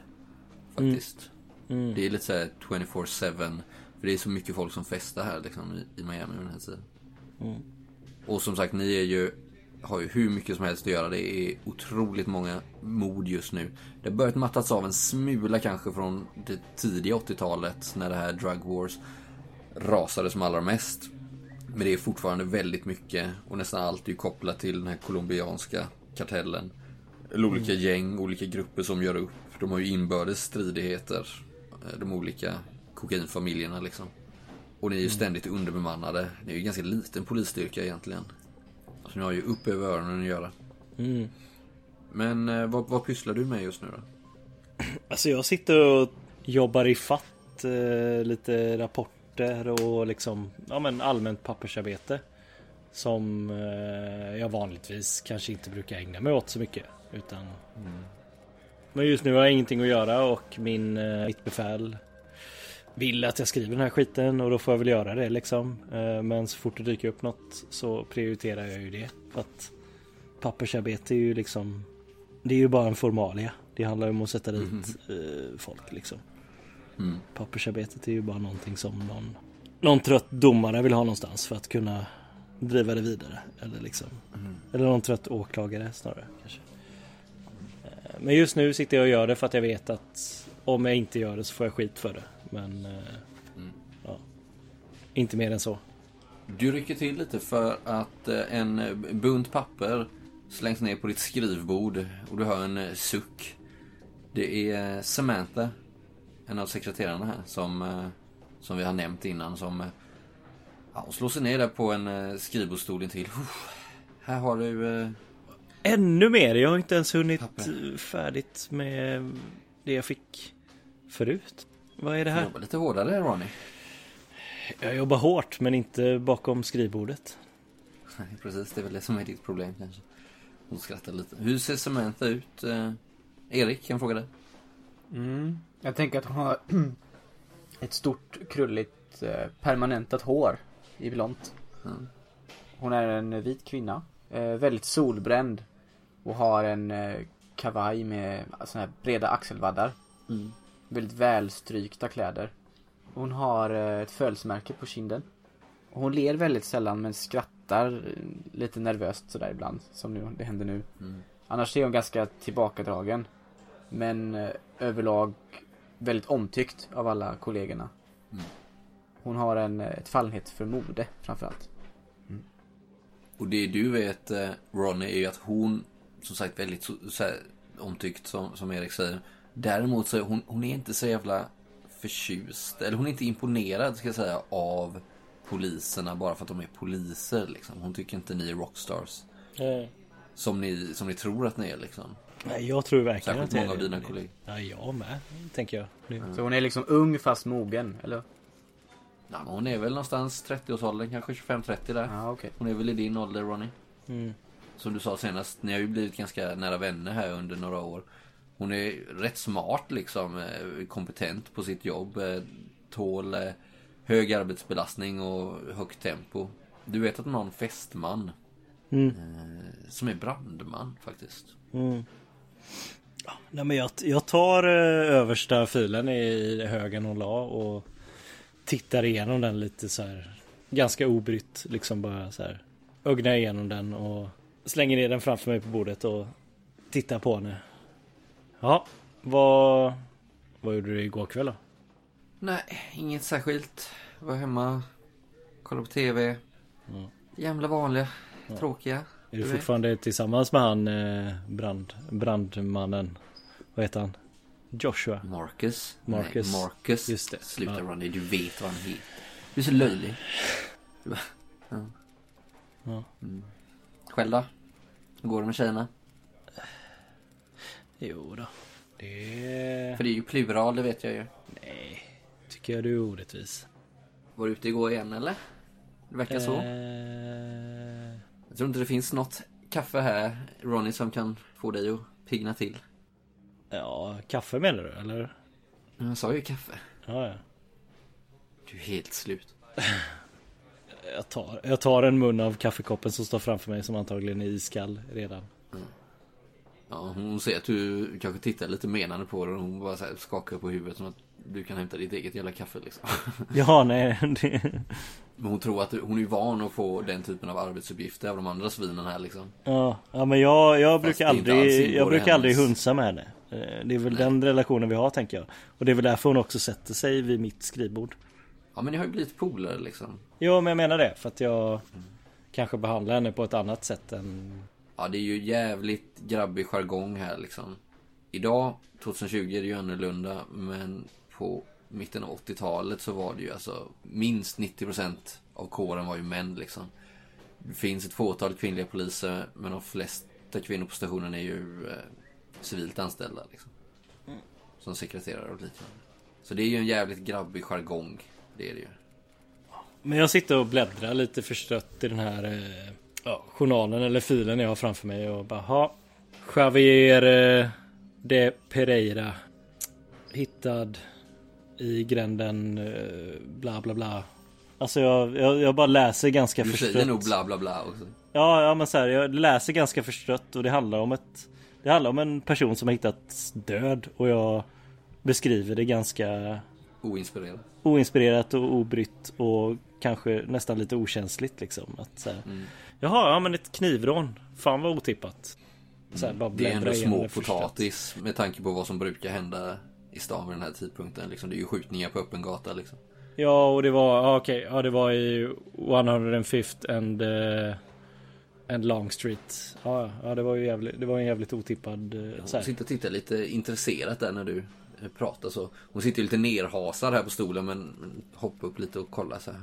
A: Faktiskt. Det är lite såhär 24-7. För det är så mycket folk som festar här liksom, i, i Miami den här tiden. Och som sagt, ni är ju, har ju hur mycket som helst att göra. Det är otroligt många mord just nu. Det har börjat mattats av en smula kanske från det tidiga 80-talet när det här Drug Wars rasade som allra mest. Men det är fortfarande väldigt mycket och nästan allt är ju kopplat till den här colombianska kartellen. Eller olika gäng, olika grupper som gör upp. De har ju inbördes stridigheter. eh, De olika kokainfamiljerna liksom. Och ni är ju ständigt underbemannade. Det är ju ganska liten polisstyrka egentligen. Ni har ju upp över öronen att göra.
B: Mm.
A: Men eh, vad, vad pysslar du med just nu då?
B: Alltså jag sitter och jobbar i fatt eh, lite rapporter och liksom ja, men allmänt pappersarbete. Som eh, jag vanligtvis kanske inte brukar ägna mig åt så mycket. Utan... Men just nu har jag ingenting att göra och min, eh, mitt befäl vill att jag skriver den här skiten och då får jag väl göra det liksom. Eh, men så fort det dyker upp något så prioriterar jag ju det. För att pappersarbete är ju liksom det är ju bara en formalia. Det handlar ju om att sätta dit eh, folk liksom.
A: Mm.
B: Pappersarbetet är ju bara någonting som någon, någon trött domare vill ha någonstans för att kunna driva det vidare. Eller liksom. Eller någon trött åklagare snarare kanske. Eh, Men just nu sitter jag och gör det för att jag vet att om jag inte gör det så får jag skit för det. Men eh, ja. Inte mer än så.
A: Du rycker till lite för att eh, en bunt papper slängs ner på ditt skrivbord och du hör en eh, suck. Det är Samantha, en av sekreterarna här, som, som vi har nämnt innan. Som, ja, hon slår sig ner där på en skrivbordsstol intill. Här har du...
B: Ännu mer! Jag har inte ens hunnit
A: Papper.
B: färdigt med det jag fick förut. Vad är det här?
A: Jobba lite hårdare Ronny.
B: Jag jobbar hårt men inte bakom skrivbordet.
A: Nej, precis. Det är väl det som är ditt problem kanske. Hon skrattar lite. Hur ser Samantha ut? Eh, Erik, kan jag fråga dig?
C: Mm. Jag tänker att hon har ett stort krulligt eh, permanentat hår i blont.
A: Mm.
C: Hon är en vit kvinna. Eh, väldigt solbränd. Och har en eh, kavaj med såna här breda axelvaddar.
A: Mm.
C: Väldigt välstrykta kläder. Hon har eh, ett födelsemärke på kinden. Hon ler väldigt sällan men skrattar eh, lite nervöst sådär ibland. Som nu, det händer nu.
A: Mm.
C: Annars är hon ganska tillbakadragen. Men eh, överlag väldigt omtyckt av alla kollegorna.
A: Mm.
C: Hon har en, ett fallenhet för mode framförallt.
A: Och det du vet Ronny är ju att hon som sagt väldigt så, så här, omtyckt som, som Erik säger. Däremot så är hon, hon är inte så jävla förtjust. Eller hon är inte imponerad ska jag säga av poliserna bara för att de är poliser liksom. Hon tycker inte ni är rockstars. Som ni, som ni tror att ni är liksom.
B: Nej, jag tror verkligen
A: Särskilt
B: att det är
A: många av dina kollegor.
B: Ja, jag med, tänker jag. Nu.
C: Så hon är liksom ung fast mogen, eller?
A: Ja, men hon är väl någonstans 30-årsåldern, kanske 25-30 där.
C: Ja, okej.
A: Hon är väl i din ålder Ronny.
B: Mm.
A: Som du sa senast, ni har ju blivit ganska nära vänner här under några år. Hon är rätt smart liksom, eh, kompetent på sitt jobb. eh, Tål eh, hög arbetsbelastning och högt tempo. Du vet att en fästman.
B: Mm.
A: Som är brandman faktiskt.
B: Mm. Nej, men jag, jag tar översta filen i högen hon la och tittar igenom den lite så här ganska obrytt liksom bara så här ögnar igenom den och slänger ner den framför mig på bordet och tittar på henne. Ja, vad, vad gjorde du igår kväll då?
A: Nej, inget särskilt. Var hemma, kollade på TV.
B: Mm.
A: Gamla vanliga, tråkiga.
B: Är du
A: vet.
B: fortfarande tillsammans med han eh, brand, brandmannen? Vad heter han? Joshua?
A: Marcus.
B: Marcus.
A: Nej, Marcus.
B: Just det.
A: Sluta
B: Ja.
A: Ronny, du vet vad han heter. Du är så löjlig. Ja.
B: Ja.
A: Mm. Själv då? Hur går det med tjejerna?
B: Jo då. Det...
A: För det är ju plural, det vet jag ju.
B: Nej, tycker jag du är orättvis.
A: Var du ute igår igen eller? Det verkar så.
B: Eh,
A: Jag tror inte det finns något kaffe här, Ronny, som kan få dig att pigna till.
B: ja, kaffe menar du eller?
A: Jag sa ju kaffe.
B: Ja, ja.
A: Du är helt slut.
B: jag, tar, jag tar en mun av kaffekoppen som står framför mig som antagligen är iskall redan.
A: Ja, hon ser att du kanske tittar lite menande på det och hon bara så skakar på huvudet som att du kan hämta ditt eget jävla kaffe liksom.
B: Ja, nej. Det...
A: Men hon tror att hon är van att få den typen av arbetsuppgifter av de andra svinen här liksom.
B: Ja, ja men jag, jag
A: Fast
B: brukar aldrig, jag brukar aldrig hunsa med henne. Eh, Det är väl
A: Nej.
B: den relationen vi har tänker jag. Och det är väl därför hon också sätter sig vid mitt skrivbord.
A: Ja men ni har ju blivit polare liksom.
B: Jo, men jag menar det. För att jag kanske behandlar henne på ett annat sätt än...
A: Ja det är ju jävligt grabbig jargong här liksom. Idag, 2020 är det ju annorlunda men på mitten av 80-talet så var det ju alltså minst 90% av kåren var ju män liksom. Det finns ett fåtal kvinnliga poliser men de flesta kvinnor på stationen är ju eh, civilt anställda liksom. Som sekreterare och liknande. Så det är ju en jävligt grabbig jargong. Det är det ju.
B: Men jag sitter och bläddrar lite förstrött i den här eh, ja, journalen eller filen jag har framför mig och bara ha Javier eh, de Pereira Hittad i gränden eh, bla bla bla Alltså jag, jag, jag bara läser ganska
A: Du
B: förstrött
A: säger nog bla bla bla också.
B: Ja, ja men så här, jag läser ganska förstrött och det handlar om ett Det handlar om en person som har hittats död och jag beskriver det ganska
A: Oinspirerad.
B: oinspirerat och obrytt och kanske nästan lite okänsligt liksom. Att, så här,
A: Mm.
B: Jaha, ja men ett knivrån. Fan vad otippat. Så här, bara
A: Det är ändå små potatis med tanke på vad som brukar hända i stan vid den här tidpunkten. Liksom, det är ju skjutningar på öppen gata liksom.
B: Ja, och det var, ja, okej, ja det var i 105th and, uh, and Long Street. Ja, ja, det var ju jävligt, det var en jävligt otippad uh, här.
A: sitter och tittar lite intresserat där när du Prata så. Alltså, hon sitter ju lite nerhasad här på stolen men, hoppar upp lite och kollar så här.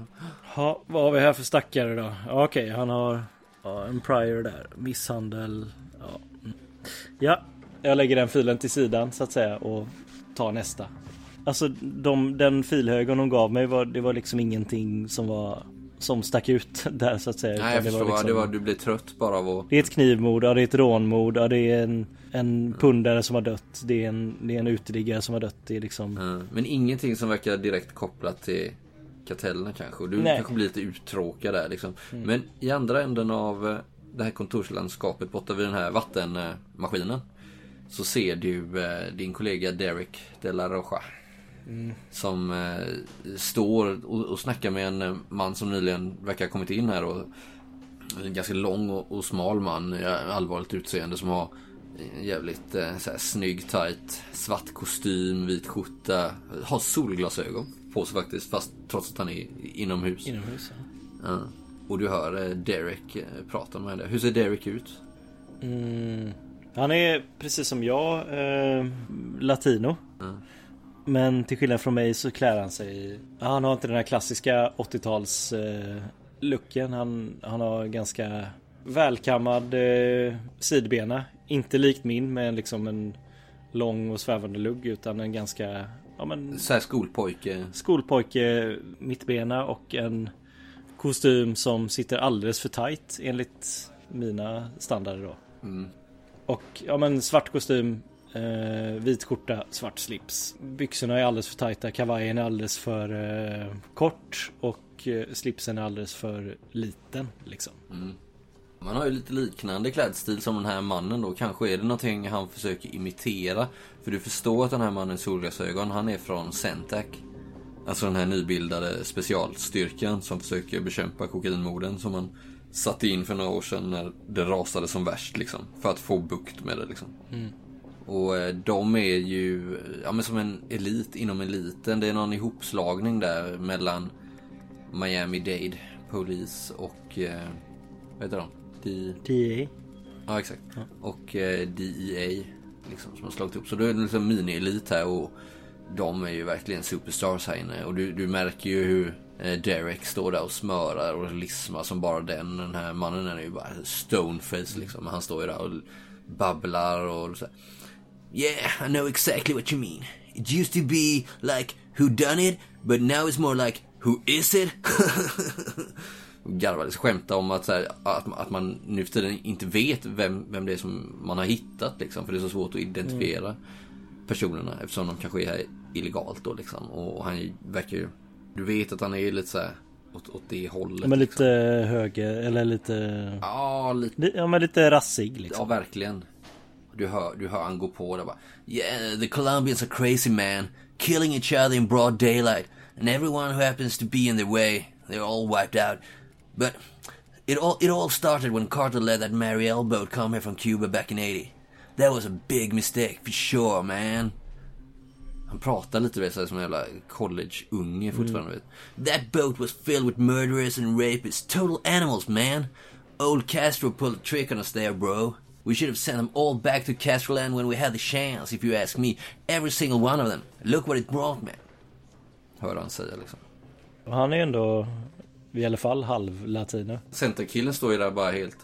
B: Ja, vad har vi här för stackare då? Ja, okej, han har ja, en prior där. Misshandel. Ja. ja, jag lägger den filen till sidan så att säga och tar nästa. Alltså de, den filhögen hon gav mig var, det var liksom ingenting som var som stack ut där så att säga.
A: Nej jag
B: det
A: förstår,
B: var liksom-
A: det var, du blir trött bara av att...
B: Det är ett knivmord, ja, det är ett rånmord, ja, det är en, en pundare som har dött. Det är en, det är en uteliggare som har dött. Det är liksom...
A: eh, Men ingenting som verkar direkt kopplat till kartellerna kanske. Och du
B: Nej.
A: kanske blir lite uttråkad där liksom. Men i andra änden av eh, det här kontorslandskapet borta vid den här vattenmaskinen. Så ser du eh, din kollega Derek de la Rocha. Som eh, står och, och snackar med en eh, man som nyligen verkar ha kommit in här. Och, en ganska lång och, och smal man. Allvarligt utseende som har jävligt eh, så här, snygg, tight, svart kostym, vit skjorta. Har solglasögon på sig faktiskt. Fast trots att han är inomhus.
B: Inomhus. ja.
A: Ja. Och du hör eh, Derek eh, prata med det. Hur ser Derek ut?
B: Mm. Han är precis som jag eh, latino.
A: Mm.
B: Men till skillnad från mig så klär han sig Han har inte den här klassiska 80-tals eh, looken. Han, han har ganska välkammad eh, sidbena. Inte likt min med liksom en lång och svävande lugg utan en ganska ja, men,
A: Så här skolpojke.
B: skolpojke mittbena och en kostym som sitter alldeles för tight enligt mina standarder då.
A: Mm.
B: Och ja men svart kostym, eh, vit skjorta, svart slips. Byxorna är alldeles för tajta, kavajen är alldeles för eh, kort och eh, slipsen är alldeles för liten liksom.
A: Man har ju lite liknande klädstil som den här mannen då. Kanske är det någonting han försöker imitera. För du förstår att den här mannens solglasögon, han är från Centac. Alltså den här nybildade specialstyrkan som försöker bekämpa kokainmorden som man satte in för några år sedan när det rasade som värst liksom. För att få bukt med det liksom. Och eh, de är ju, ja men som en elit inom eliten. Det är någon ihopslagning där mellan Miami-Dade Police och, eh, vad heter de? De...
B: DA.
A: Ja exakt. Och eh, DEA liksom, som har slagit upp. Så då är det liksom mini-elit här och de är ju verkligen superstars här inne. Och du, du märker ju hur eh, Derek står där och smörar och lismar som bara den. Den här mannen är ju bara stoneface liksom. Han står ju där och babblar och så här. Yeah, I know exactly what you mean. It used to be like who done it, but now it's more like who is it? Garvades skämta om att, så här, att, att man nu för tiden inte vet vem, vem det är som man har hittat liksom. För det är så svårt att identifiera personerna eftersom de kanske är här illegalt då liksom. Och han verkar ju... Du vet att han är lite så här åt, åt det hållet.
B: Men lite
A: liksom.
B: höger eller lite...
A: Ja, lite.
B: Ja men lite rassig liksom.
A: Ja, verkligen. Du hör, du hör han gå på bara. Yeah, the Colombians are crazy man. Killing each other in broad daylight. And everyone who happens to be in their way, they're all wiped out. But it all, it all started when Carter let that Marielle boat come here from Cuba back in 80. That was a big mistake for sure man. Han pratar lite så här, som en jävla college-unge mm. fortfarande. Vet. That boat was filled with murderers and rapists. Total animals man. Old Castro pulled a trick on us there bro. We should have sent them all back to Castroland when we had the chance if you ask me. Every single one of them. Look what it brought man. Hör han säga liksom.
B: Och han är ändå i alla fall halv latino.
A: Centerkillen står ju där bara helt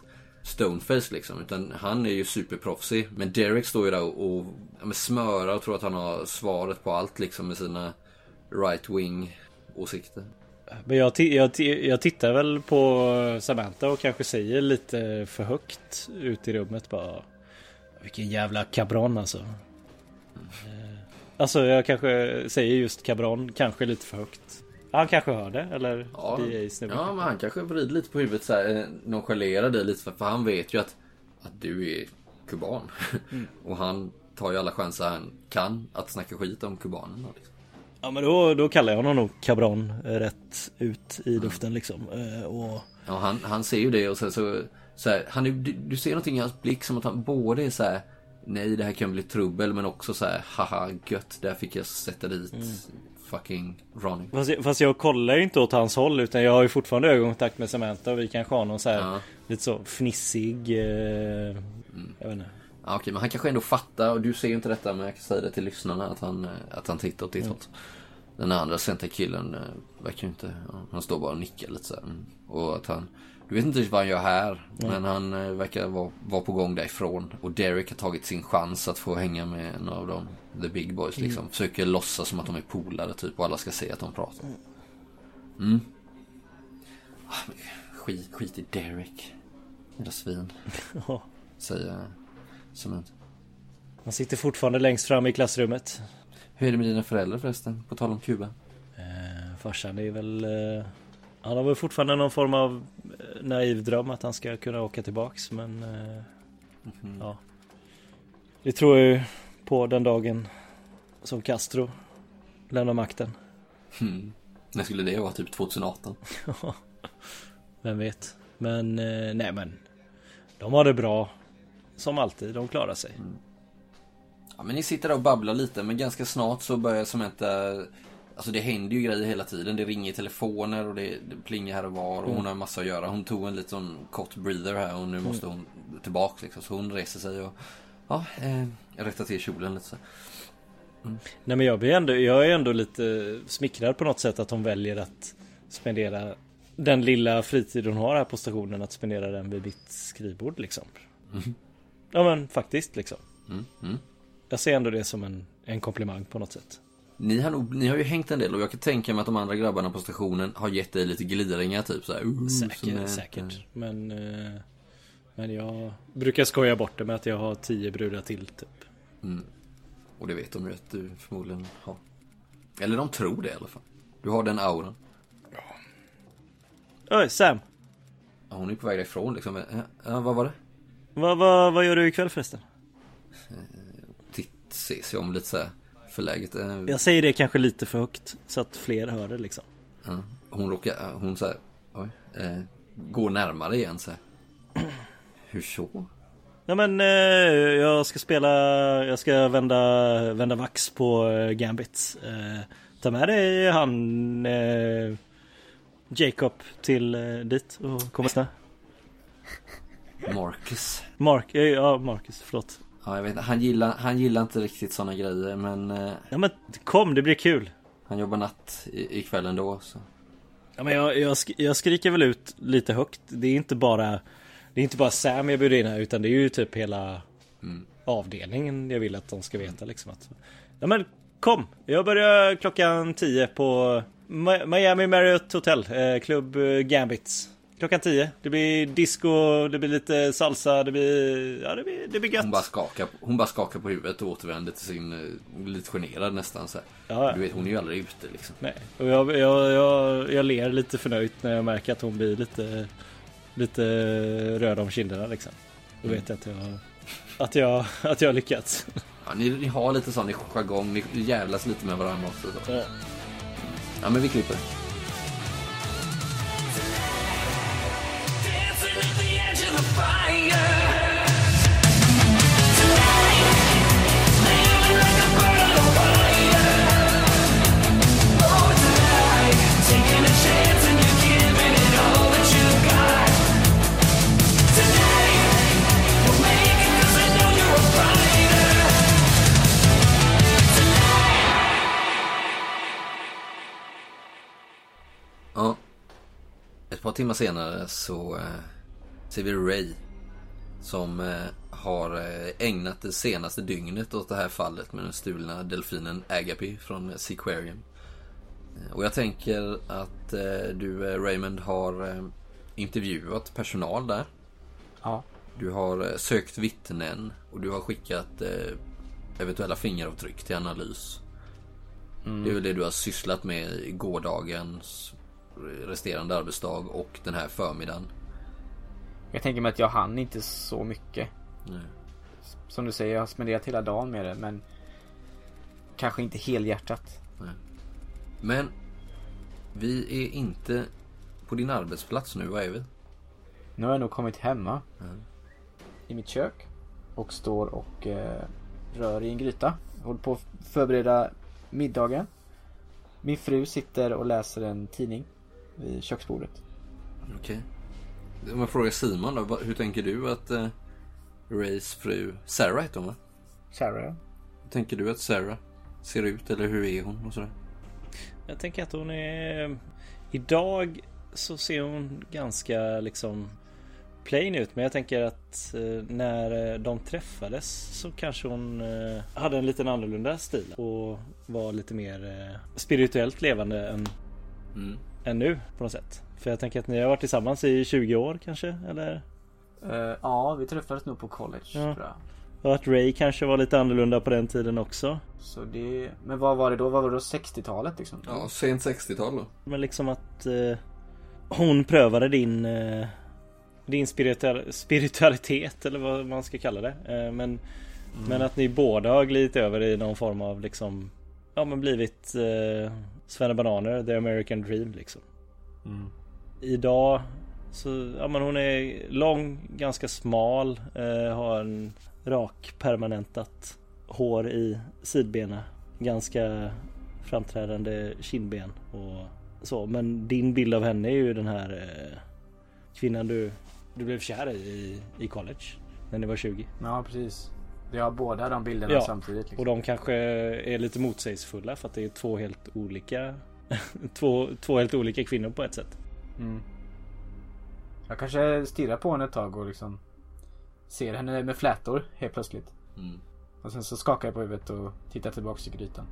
A: stoneface liksom. Utan han är ju superproffsig. Men Derek står ju där och, smörar och tror att han har svaret på allt liksom med sina right wing åsikter.
B: Men jag, jag, jag tittar väl på Samantha och kanske säger lite för högt ut i rummet bara. Vilken jävla cabron alltså. Eh, Alltså jag kanske säger just cabron, kanske lite för högt. Han kanske hör det eller?
A: Ja, ja men han kanske vrider lite på huvudet så här, eh, nonchalerar dig lite för, för han vet ju att, att du är kuban. och han tar ju alla chanser han kan att snacka skit om kubanerna. Liksom.
B: Ja men då, då kallar jag honom nog cabron eh, rätt ut i luften liksom. Eh, Och
A: Ja, han, han ser ju det och sen så, så här, han du, du ser någonting i hans blick som att han både är så här. Nej, det här kan bli trubbel, men också så här, haha, gött, där fick jag sätta dit fucking Ronny.
B: Fast, jag- fast jag kollar ju inte åt hans håll utan jag har ju fortfarande ögonkontakt med Samantha och vi kanske har någon så här
A: Ja.
B: lite så fnissig... Eh, Jag vet inte.
A: Ja, okej, men han kanske ändå fattar och du ser ju inte detta men jag kan säga det till lyssnarna att han, eh, att han tittar åt ditt håll. Den andra centerkillen eh, verkar ju inte, han står bara och nickar lite så här. Mm. Och att han, du vet inte vad han gör här. Men han eh, verkar vara, vara på gång därifrån. Och Derek har tagit sin chans att få hänga med en av dem, the big boys liksom. Försöker låtsas som att de är polare typ och alla ska se att de pratar. Mm. Ah, men Skit, skit i Derek. Jävla svin. Säger Samantha.
B: Han sitter fortfarande längst fram i klassrummet.
A: Hur är det med dina föräldrar förresten? På tal om Kuba.
B: Eh, farsan är väl... Eh, han har väl fortfarande någon form av eh, naiv dröm att han ska kunna åka tillbaks men... Eh, Ja. Det tror jag ju på den dagen som Castro lämnar makten.
A: Hmm. När skulle det vara? Typ 2018?
B: Vem vet. Men eh, nej men. De har det bra. Som alltid. De klarar sig.
A: Ja, men ni sitter där och babblar lite, men ganska snart så börjar Samantha... Alltså det händer ju grejer hela tiden. Det ringer telefoner och det, det plingar här och var och hon har en massa att göra. Hon tog en liten kort breather här och nu måste hon tillbaka liksom. Så hon reser sig och ja, eh, rättar till kjolen lite så.
B: Nej men jag blir ändå, jag är ändå lite smickrad på något sätt att hon väljer att spendera den lilla fritid hon har här på stationen att spendera den vid mitt skrivbord liksom. Ja men faktiskt liksom.
A: Mm, mm.
B: Jag ser ändå det som en, en komplimang på något sätt.
A: Ni har, nog, ni har ju hängt en del och jag kan tänka mig att de andra grabbarna på stationen har gett dig lite gliringar typ så här. "Ooh,
B: Säkert,
A: Samantha."
B: säkert. Men, eh, men jag brukar skoja bort det med att jag har tio brudar till typ.
A: Mm. Och det vet de ju att du förmodligen har. Eller de tror det i alla fall. Du har den auran.
B: Oj Sam!
A: Hon är på väg därifrån liksom. Ja, Ja, vad var det?
B: Vad, vad, vad gör du ikväll förresten?
A: Titt, se sig om lite så här förläget. Eh,
B: Jag säger det kanske lite för högt så att fler hör det liksom.
A: ja. Hon råkar, ja, hon så här, oj, eh, går närmare igen så här. Hur så?
B: Ja men eh, jag ska spela, jag ska vända, vända vax på eh, Gambit. Eh, ta med dig han eh, Jacob till eh, dit och komma snö.
A: Marcus.
B: Mark, ja Marcus, förlåt.
A: Ja, jag vet. Han gillar, han gillar inte riktigt såna grejer men eh,
B: Ja men kom, det blir kul.
A: han jobbar natt i, ikväll ändå så.
B: Ja men jag, jag, sk- jag skriker väl ut lite högt. Det är inte bara Det är inte bara Sam jag bjuder in här utan det är ju typ hela
A: Mm.
B: avdelningen jag vill att de ska veta liksom att Ja men kom! Jag börjar klockan 10 på Mi- Miami Marriott Hotel, eh, klubb eh, Gambits. Klockan 10. Det blir disco, det blir lite salsa, det blir, ja det blir, det blir gött.
A: Hon bara, skakar, hon bara skakar på huvudet och återvänder till sin, eh, lite generad nästan så.
B: Ja,
A: Du vet, hon är ju aldrig ute liksom.
B: Nej, och jag, jag, jag, jag ler lite förnöjt när jag märker att hon blir lite, lite röd om kinderna liksom. Då vet jag att jag, att jag, att jag har lyckats.
A: Ja, ni, ni har lite sån jargong, ni jävlas lite med varandra också. Så.
B: Ja.
A: Ja, men vi klipper. Ett par timmar senare så eh, ser vi Ray. Som eh, har eh, ägnat det senaste dygnet åt det här fallet med den stulna delfinen Agape från Seaquarium. Eh, Och jag tänker att du Raymond har intervjuat personal där.
C: Ja.
A: Du har sökt vittnen och du har skickat eventuella fingeravtryck till analys. Det är väl det du har sysslat med i gårdagens resterande arbetsdag och den här förmiddagen.
C: Jag tänker mig att jag hann inte så mycket.
A: Nej.
C: Som du säger, jag har spenderat hela dagen med det men Kanske inte helhjärtat.
A: Men vi är inte på din arbetsplats nu, vad är vi?
C: Nu har jag nog kommit hemma.
A: Mm.
C: I mitt kök. Och står och eh, rör i en gryta. Håller på att förbereda middagen. Min fru sitter och läser en tidning vid köksbordet.
A: Okej. Om jag frågar Simon då, hur tänker du att eh, Rays fru, Sarah heter hon va?
C: Sarah.
A: Hur tänker du att Sarah ser ut eller hur är hon och sådär?
B: Jag tänker att hon är... Idag så ser hon ganska liksom plain ut. Men jag tänker att eh, när eh, de träffades så kanske hon eh, hade en liten annorlunda stil. Och var lite mer eh, spirituellt levande än,
A: Mm.
B: än nu på något sätt. För jag tänker att ni har varit tillsammans i 20 år kanske? Eller?
C: Eh, ja, vi träffades nog på college
B: Ja.
C: tror jag.
B: Och att Ray kanske var lite annorlunda på den tiden också.
C: Så det... Men vad var det då? Vad var det då? 60-talet liksom?
A: Ja, sent 60-tal då.
B: Men liksom att eh, hon prövade din eh, din spiritual, spiritualitet eller vad man ska kalla det. Eh, men, men att ni båda har glidit över i någon form av liksom ja men blivit eh, Svenne Bananer, the American dream liksom.
C: Mm.
B: Idag så, ja men hon är lång, ganska smal, eh, har en rak permanentat hår i sidbena. Ganska framträdande kindben och så. Men din bild av henne är ju den här eh, kvinnan du, du blev kär i i college. När ni var 20.
C: Ja, precis. Vi har båda de bilderna
B: Ja,
C: samtidigt. Liksom.
B: Och de kanske är lite motsägelsefulla för att det är två helt olika två, två helt olika kvinnor på ett sätt.
C: Mm. Jag kanske stirrar på henne ett tag och liksom ser henne med flätor helt plötsligt.
A: Mm.
C: Och sen så skakar jag på huvudet och tittar tillbaks i grytan.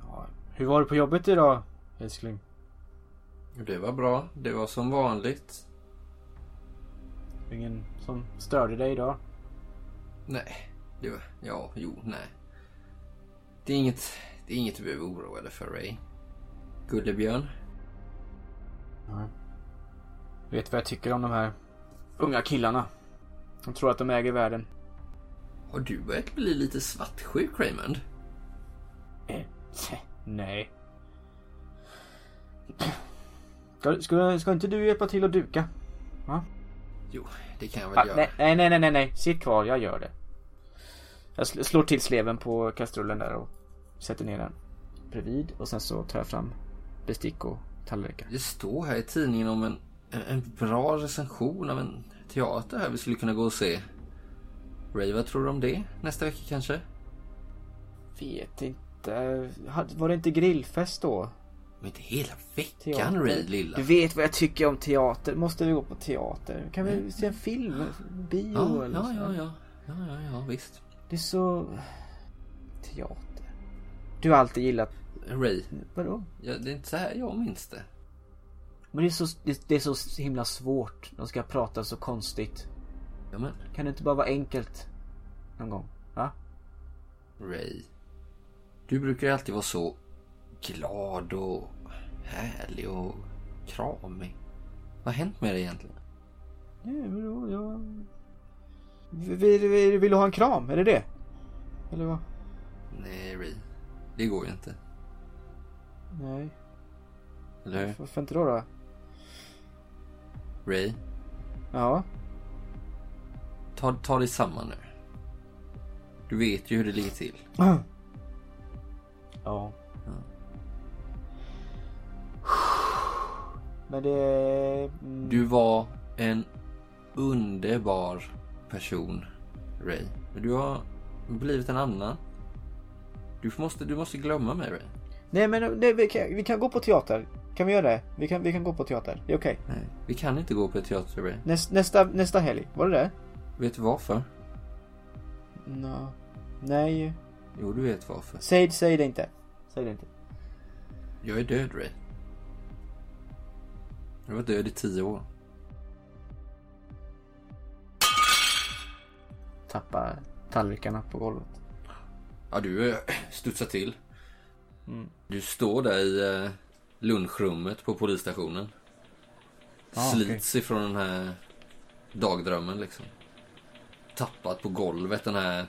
C: Ja, hur var det på jobbet idag älskling?
A: Det var bra. Det var som vanligt.
C: Ingen som störde dig idag?
A: Nej, det var... Ja, jo, nej. Det är inget, det är inget du behöver oroa dig för, Ray. Gullebjörn.
C: Nej. Vet vad jag tycker om de här unga killarna? De tror att de äger världen.
A: Har du börjat bli lite svartsjuk, Raymond?
C: Eh, Nej. Ska, ska, ska inte du hjälpa till att duka?
A: Jo, det kan jag väl
C: Ah,
A: göra.
C: nej, nej, nej, nej, nej, nej. Sitt kvar, jag gör det. Jag sl- slår till sleven på kastrullen där och sätter ner den bredvid. Och sen så tar jag fram bestick och tallrikar.
A: Det står här i tidningen om en, en bra recension av en teater här vi skulle kunna gå och se. Ray, vad tror du om det? Nästa vecka kanske?
C: Vet inte. Var det inte grillfest då?
A: Men inte hela veckan,
C: Teater.
A: Ray, lilla.
C: Du vet vad jag tycker om teater. Måste vi gå på teater? Kan vi se en film? Bio
A: Ja,
C: eller
A: ja,
C: så?
A: ja, ja. Ja, ja, ja, visst.
C: Det är så... Teater. Du har alltid gillat...
A: Ray,
C: Vadå?
A: ja, det är inte så här jag minns det.
C: Men det är, så, det, det är så himla svårt. De ska prata så konstigt.
A: Ja men,
C: Kan det inte bara vara enkelt? Någon gång? Va?
A: Ray. Du brukar ju alltid vara så glad och härlig och kramig. Vad har hänt med dig egentligen?
C: Nej, men då, jag... Vill, vill, vill du ha en kram? Är det det? Eller vad?
A: Nej, Ray. Det går ju inte.
C: Nej.
A: Eller hur?
C: Varför inte då då?
A: Ray,
C: Ja.
A: ta, ta dig samman nu. Du vet ju hur det ligger till.
C: Ja. Men det... Mm,
A: Du var en underbar person, Ray. Men du har blivit en annan. Du måste, du måste glömma mig, Ray.
C: Nej men nej, vi, kan, vi kan gå på teater. Kan vi göra det? Vi kan, vi kan gå på teater. Det är okej.
A: Nej, vi kan inte gå på teater, Ray.
C: Näst, nästa, nästa helg. Var det det?
A: Vet du varför?
C: No. Nej.
A: Jo, du vet varför.
C: Säg, säg det inte. Säg det inte.
A: Jag är död, Ray. Jag varit död i tio år.
C: Tappa tallrikarna på golvet.
A: Ja, du eh, studsar till.
C: Mm.
A: Du står där i eh, lunchrummet på polisstationen.
C: Ah,
A: Slits ifrån den här dagdrömmen liksom. Tappat på golvet den här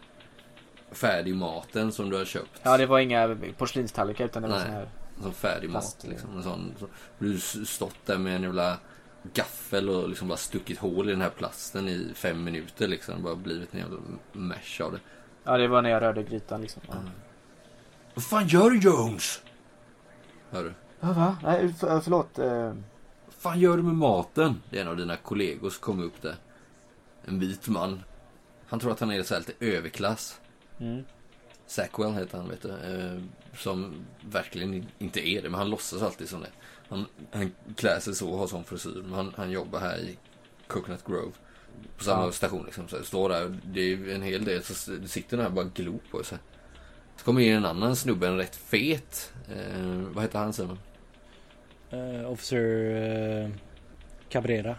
A: färdigmaten som du har köpt.
C: Ja det var inga porslinstallrikar utan det var
A: Nej.
C: sån här.
A: Som färdig
C: Plast,
A: mat liksom. En sån, så, du stått där med en jävla gaffel och liksom bara stuckit hål i den här plasten i fem minuter liksom. Bara blivit en jävla mash av det.
C: Ja det var när jag rörde grytan liksom. Ja.
A: Vad fan gör du Jones? Hör du?
C: Ja, va? Nej för, förlåt. Eh,
A: Vad fan gör du med maten? Det är en av dina kollegor som kom upp där. En vit man. Han tror att han är så här lite överklass.
C: mm.
A: Sackwell heter han vet du. Eh, som verkligen inte är det. Men han låtsas alltid som det. Han, han klär sig så och har sån frisyr. Men han, han jobbar här i Coconut Grove. På samma
C: Ja.
A: station liksom. Så står där. Det är en hel del. Så sitter den här bara och glor på sig. Så kommer in en annan snubbe. En rätt fet. Eh, vad heter han Simon?
B: Eh, officer eh, Cabrera.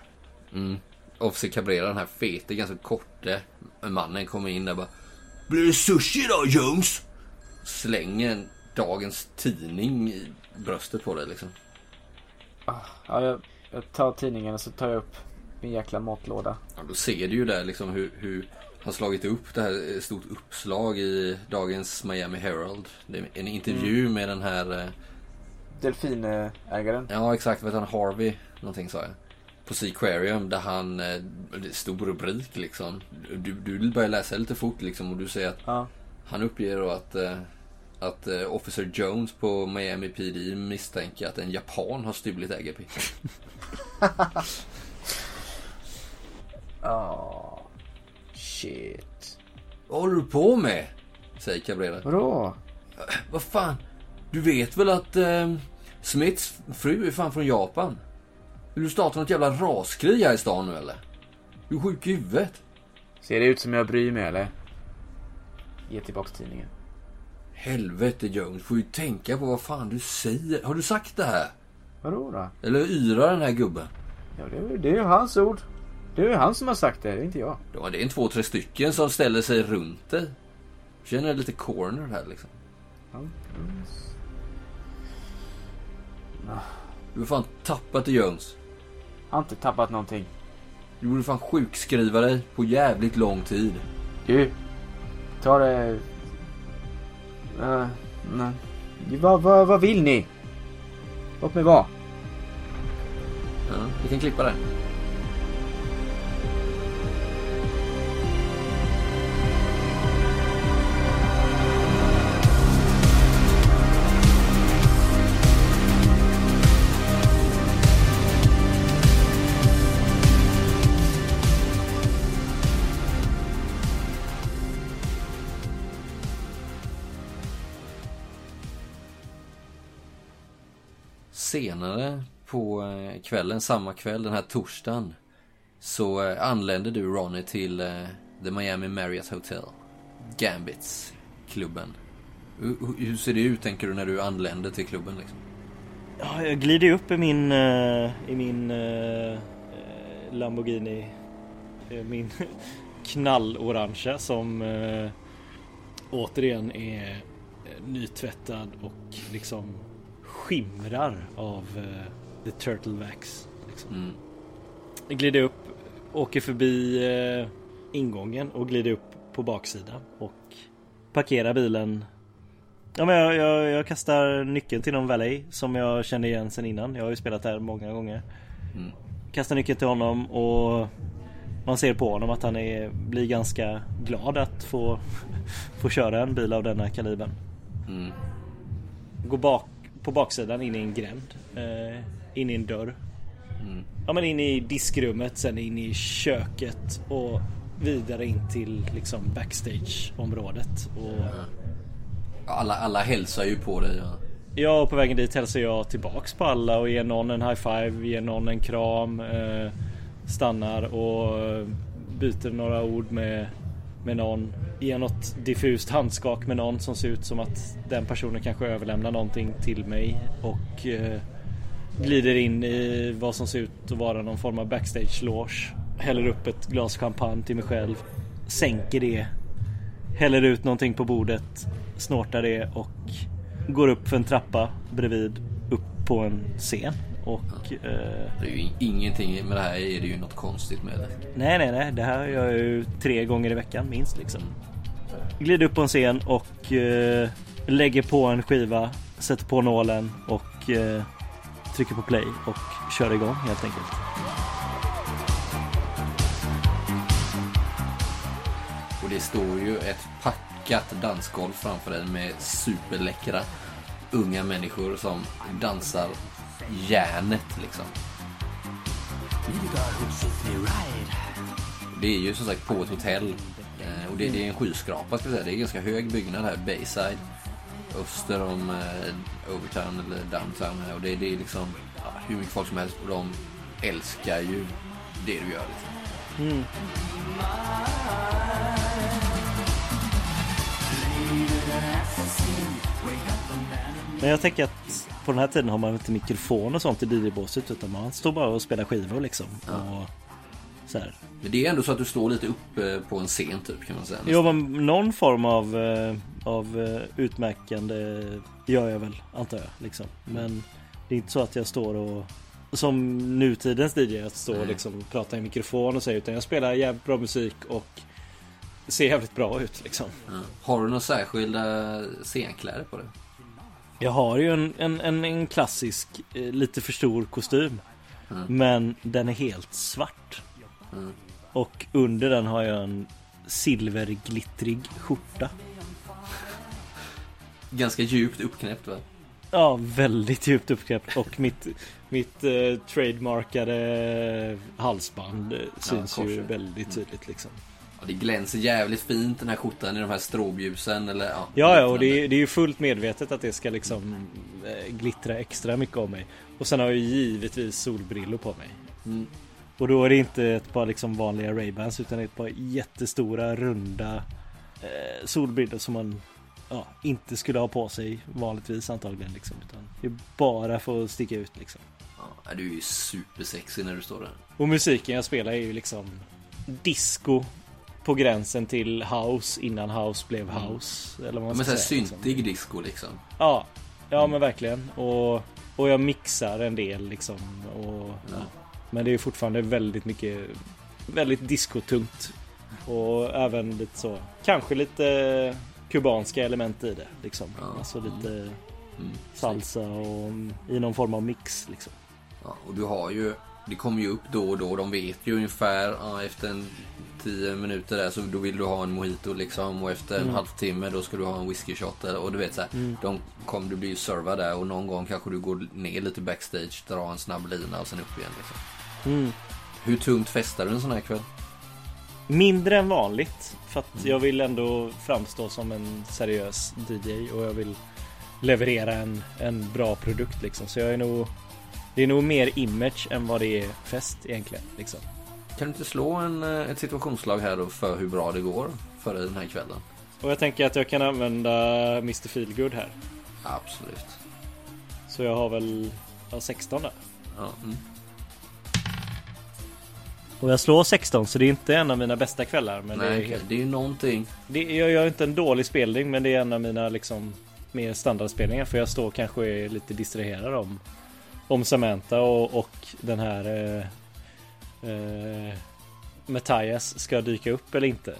A: Mm. Officer Cabrera, den här fete, ganska korte mannen kommer in där och bara Blir det sushi idag Jones? Slänger en dagens tidning i bröstet på dig liksom.
C: Ja, jag, jag tar tidningen och så tar jag upp min jäkla matlåda.
A: Ja, då ser du ju där liksom hur, hur han slagit upp det här eh, stort uppslag i dagens Miami Herald. Det är en intervju med den här, eh,
C: Delfinägaren.
A: ja exakt vad han, Harvey någonting sa jag. På Seaquarium där han, eh, stor rubrik liksom. Du, du börjar läsa lite fort liksom och du säger att
C: Ja.
A: Han uppger då att, att eh, Officer Jones på Miami PD misstänker att en japan har stulit Agapi.
C: Ja. Shit.
A: Vad håller du på med? Säger Cabrera.
C: Vadå?
A: Vad fan? Du vet väl att eh, Smiths fru är fan från Japan? Vill du starta något jävla raskrig här i stan nu eller? Du är sjuk i huvudet.
C: Ser det ut som jag bryr mig eller? Ge tillbaks tidningen.
A: Helvete Jones, får ju tänka på vad fan du säger. Har du sagt det här?
C: Vadå då?
A: Eller yrar den här gubben?
C: Ja, det är ju hans ord. Det är han som har sagt det, det är inte jag.
A: Ja, det är en två, tre stycken som ställer sig runt dig. Känner lite corner här liksom.
C: Mm.
A: Du har fan tappat det Jones.
C: Har inte tappat någonting.
A: Du borde fan sjukskriva dig på jävligt lång tid.
C: Du. Ta det... Uh, nej. Vad, vad, vad vill ni? Låt mig vara.
A: Ja, vi kan klippa det. Senare på eh, kvällen, samma kväll, den här torsdagen. Så eh, anlände anländer du Ronny till eh, The Miami Marriott Hotel. Gambits, klubben. Hur, ser det ut tänker du när du anländer till klubben liksom?
B: Ja, jag glider ju upp i min, i min Lamborghini. Min knallorangea som återigen är nytvättad och liksom skimrar av eh, the turtle wax. Liksom.
A: Mm.
B: Glider upp, åker förbi eh, ingången och glider upp på baksidan och parkerar bilen. Ja, men jag, jag, jag kastar nyckeln till någon valet som jag känner igen sen innan. Jag har ju spelat här många gånger.
A: Mm.
B: Kastar nyckeln till honom och man ser på honom att han är, blir ganska glad att få, få köra en bil av denna kalibern.
A: Mm.
B: Går bak, på baksidan in i en gränd. Eh, in i en dörr.
A: Mm.
B: Ja men in i diskrummet, sen in i köket och vidare in till liksom backstageområdet. Och
A: Alla, alla hälsar ju på dig. Ja.
B: ja, och på vägen dit hälsar jag tillbaks på alla och ger någon en high five, ger någon en kram. Eh, stannar och byter några ord med, med någon. Ger något diffust handskak med någon som ser ut som att den personen kanske överlämnar någonting till mig. Och eh, glider in i vad som ser ut att vara någon form av backstage-loge. Häller upp ett glas champagne till mig själv. Sänker det. Häller ut någonting på bordet. Snortar det och går upp för en trappa bredvid. Upp på en scen. Och eh,
A: Det är ju ingenting med det här är det ju något konstigt med det.
B: Nej, nej, nej. Det här gör jag ju tre gånger i veckan minst liksom. Glider upp på en scen och eh, lägger på en skiva, sätter på nålen och eh, trycker på play och kör igång helt enkelt.
A: Och det står ju ett packat dansgolv framför dig med superläckra unga människor som dansar järnet liksom. Det är ju som sagt på ett hotell. Eh, och det, det är en skyskrapa ska vi säga. Det är en ganska hög byggnad här, Bayside. Öster om eh, Overtown eller Downtown här. Och det, det är liksom ja, hur mycket folk som helst. Och de älskar ju det du gör liksom. Mm.
B: Men jag tänker att på den här tiden har man inte mikrofon och sånt i DJ-båset utan man står bara och spelar skivor liksom. Och så här.
A: Men det är ändå så att du står lite uppe på en scen typ kan man säga.
B: Jo, men någon form av, eh, av eh, utmärkande gör jag väl, antar jag. Liksom. Men det är inte så att jag står och som nutidens DJ att stå och liksom prata i mikrofon och säga utan jag spelar jävligt bra musik och ser jävligt bra ut liksom.
A: Ja. Har du några särskilda scenkläder på dig?
B: Jag har ju en, en, en, en klassisk eh, lite för stor kostym.
A: Mm.
B: Men den är helt svart.
A: Mm.
B: Och under den har jag en silverglittrig skjorta.
A: Ganska djupt uppknäppt va?
B: Ja, väldigt djupt uppknäppt och mitt, mitt eh, trademarkade halsband eh, syns ju
A: korset.
B: väldigt tydligt liksom.
A: Det glänser jävligt fint den här skjortan i de här stråbljusen eller ja.
B: Ja, ja, och det är, det är ju fullt medvetet att det ska liksom eh, glittra extra mycket om mig. Och sen har jag ju givetvis solbrillor på mig.
A: Mm.
B: Och då är det inte ett par liksom vanliga Ray-Bans utan ett par jättestora runda eh, solbrillor som man ja, inte skulle ha på sig vanligtvis antagligen liksom. Utan det är bara för att sticka ut liksom.
A: Ja, du är ju supersexig när du står där.
B: Och musiken jag spelar är ju liksom disco på gränsen till house innan house blev house. Eller vad man
A: men
B: ska
A: såhär
B: säga. liksom.
A: syntig disco liksom.
B: Ja, ja men verkligen. Och, och jag mixar en del liksom. Och, ja. Men det är fortfarande väldigt mycket, väldigt discotungt. Och även lite så, kanske lite kubanska element i det. Liksom.
A: Ja.
B: Alltså lite
A: Mm.
B: salsa och i någon form av mix liksom.
A: Ja, och du har ju, det kommer ju upp då och då. De vet ju ungefär ja, efter en 10 minuter där så då vill du ha en mojito liksom. Och efter en
B: Mm.
A: halvtimme då ska du ha en whisky shot. Och du vet så här,
B: Mm.
A: de kommer, du blir ju servad där och någon gång kanske du går ner lite backstage, drar en snabb lina och sen upp igen. Liksom.
B: Mm.
A: Hur tungt festar du en sån här kväll?
B: Mindre än vanligt. För att
A: Mm.
B: jag vill ändå framstå som en seriös DJ och jag vill leverera en, en bra produkt liksom. Så jag är nog Det är nog mer image än vad det är fest egentligen. Liksom.
A: Kan du inte slå en, eh, ett situationslag här då för hur bra det går för dig den här kvällen?
B: Och jag tänker att jag kan använda Mr Feelgood här.
A: Absolut.
B: Så jag har väl Ja, 16 där.
A: Ja, mm.
B: Och jag slår 16 så det är inte en av mina bästa kvällar. Men det är
A: Nej,
B: helt,
A: det är ju någonting.
B: det, jag gör inte en dålig spelning men det är en av mina liksom mer standardspelningar. För jag står kanske lite distraherad om, om Samantha och, och den här eh, eh, Matthias ska dyka upp eller inte.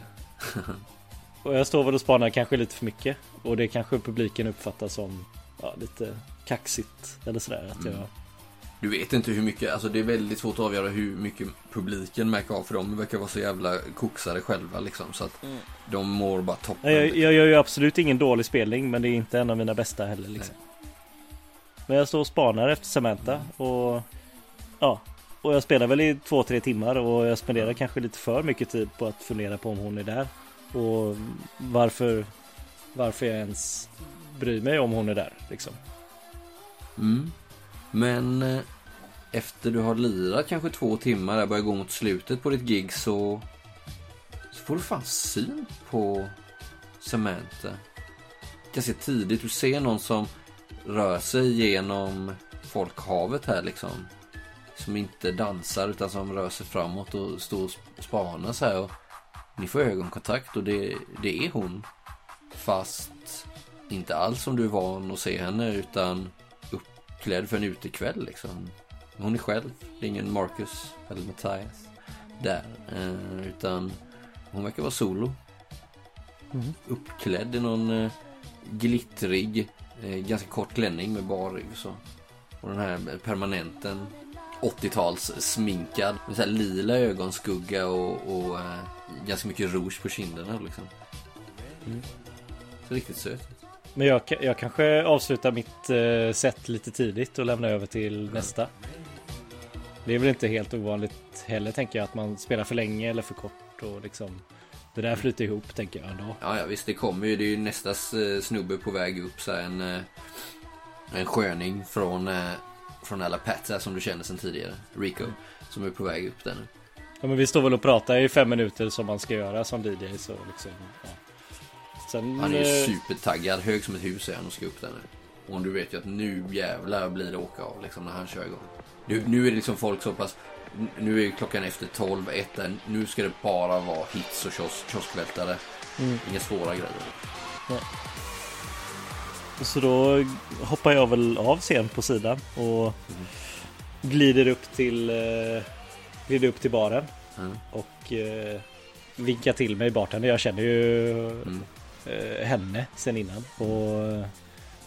B: och jag står väl och spanar kanske lite för mycket. Och det kanske publiken uppfattar som ja, lite kaxigt eller sådär. Att jag,
A: Du vet inte hur mycket, alltså det är väldigt svårt att avgöra hur mycket publiken märker av för de verkar vara så jävla koksade själva liksom så att de mår bara toppen.
B: Nej, jag,
A: liksom.
B: jag gör ju absolut ingen dålig spelning men det är inte en av mina bästa heller liksom. Men jag står och spanar efter Samantha och Ja Och jag spelar väl i två, tre timmar och jag spenderar kanske lite för mycket tid på att fundera på om hon är där Och varför Varför jag ens bryr mig om hon är där liksom.
A: Mm. Men eh, efter du har lirat kanske två timmar, där börjar gå mot slutet på ditt gig så, så får du fan syn på Samantha. Ganska tidigt, du ser någon som rör sig genom folkhavet här liksom. Som inte dansar utan som rör sig framåt och står och spanar så här. Och ni får ögonkontakt och det, det är hon. Fast inte alls som du är van att se henne utan uppklädd för en utekväll liksom. Hon är själv, det är ingen Marcus eller Mattias där. Eh, utan hon verkar vara solo. Uppklädd i någon eh, glittrig, eh, ganska kort klänning med bar rygg så. Och den här permanenten 80-tals sminkad med så här lila ögonskugga och, och eh, ganska mycket rouge på kinderna liksom. Så riktigt söt.
B: Men jag, jag kanske avslutar mitt eh, set lite tidigt och lämnar över till nästa. Det är väl inte helt ovanligt heller tänker jag att man spelar för länge eller för kort och liksom Det där flyter ihop tänker jag ändå.
A: Ja, ja visst det kommer ju. Det är ju nästa eh, snubbe på väg upp så här, en, eh, en sköning från, från Alapata som du känner sedan tidigare. Rico. Som är på väg upp där nu.
B: Ja men vi står väl och pratar i fem minuter som man ska göra som DJ så liksom ja. Sen
A: Han är ju
B: eh,
A: supertaggad. Hög som ett hus är han och ska upp där nu. Och du vet ju att nu jävlar blir det åka av liksom när han kör igång. Nu, nu är det liksom folk så pass... Nu är klockan efter 12, 1 där. Nu ska det bara vara hits och kios, kioskvältare.
B: Mm.
A: Inga svåra grejer.
B: Så då hoppar jag väl av scen på sidan och glider upp till eh, glider upp till baren
A: Mm.
B: och eh, vinkar till mig bartender. Jag känner ju
A: Mm.
B: eh, henne sen innan och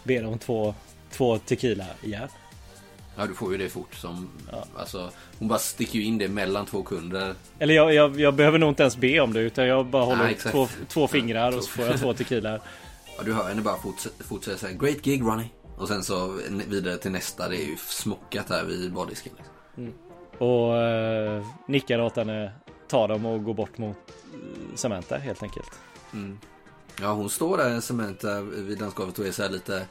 B: ber om två, två tequila igen.
A: Ja, du får ju det fort som...
B: Ja.
A: Alltså, hon bara sticker ju in det mellan två kunder.
B: Eller jag, jag, jag behöver nog inte ens be om det utan jag bara håller
A: exakt.
B: två, två fingrar och så får jag två tequila.
A: Ja, du hör henne bara fortsätta, fortsätta säga Great gig Ronnie. Och sen så vidare till nästa. Det är ju smockat här vid bardisken. Liksom.
B: Och eh, nickar åt henne, tar dem och går bort mot eh, Samantha helt enkelt.
A: Mm. Ja, hon står där, Samantha, vid dansgolvet och är så här lite...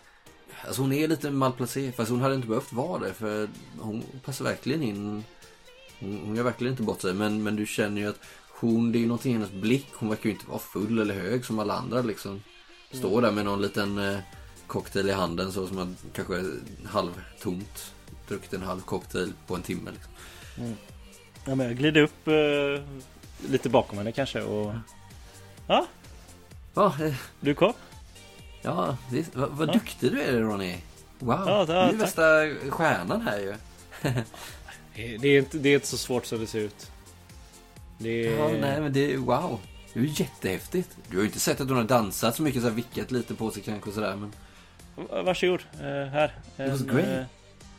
A: Alltså hon är lite malplacerad, fast hon hade inte behövt vara det. För hon passar verkligen in. Hon, hon gör verkligen inte bort sig. Men, men du känner ju att hon, det är ju någonting i hennes blick. Hon verkar ju inte vara full eller hög som alla andra liksom. Står där med någon liten eh, cocktail i handen så som man kanske halvtomt druckit en halv cocktail på en timme. Liksom.
B: Ja, men jag glider upp eh, lite bakom henne kanske och... Ja,
A: Ja, eh,
B: du kom.
A: ja visst. Vad, vad
B: Ja.
A: duktig du är Ronny. Wow,
B: Ja,
A: du är värsta stjärnan här ju.
B: Det är, inte, det är inte så svårt som det ser ut. Det är...
A: Ja, nej men det är wow. Det är ju jättehäftigt. Du har ju inte sett att hon har dansat så mycket, så här vickat lite på sig kanske och sådär. Men
B: Varsågod, eh, här.
A: It was
B: En,
A: great.
B: eh,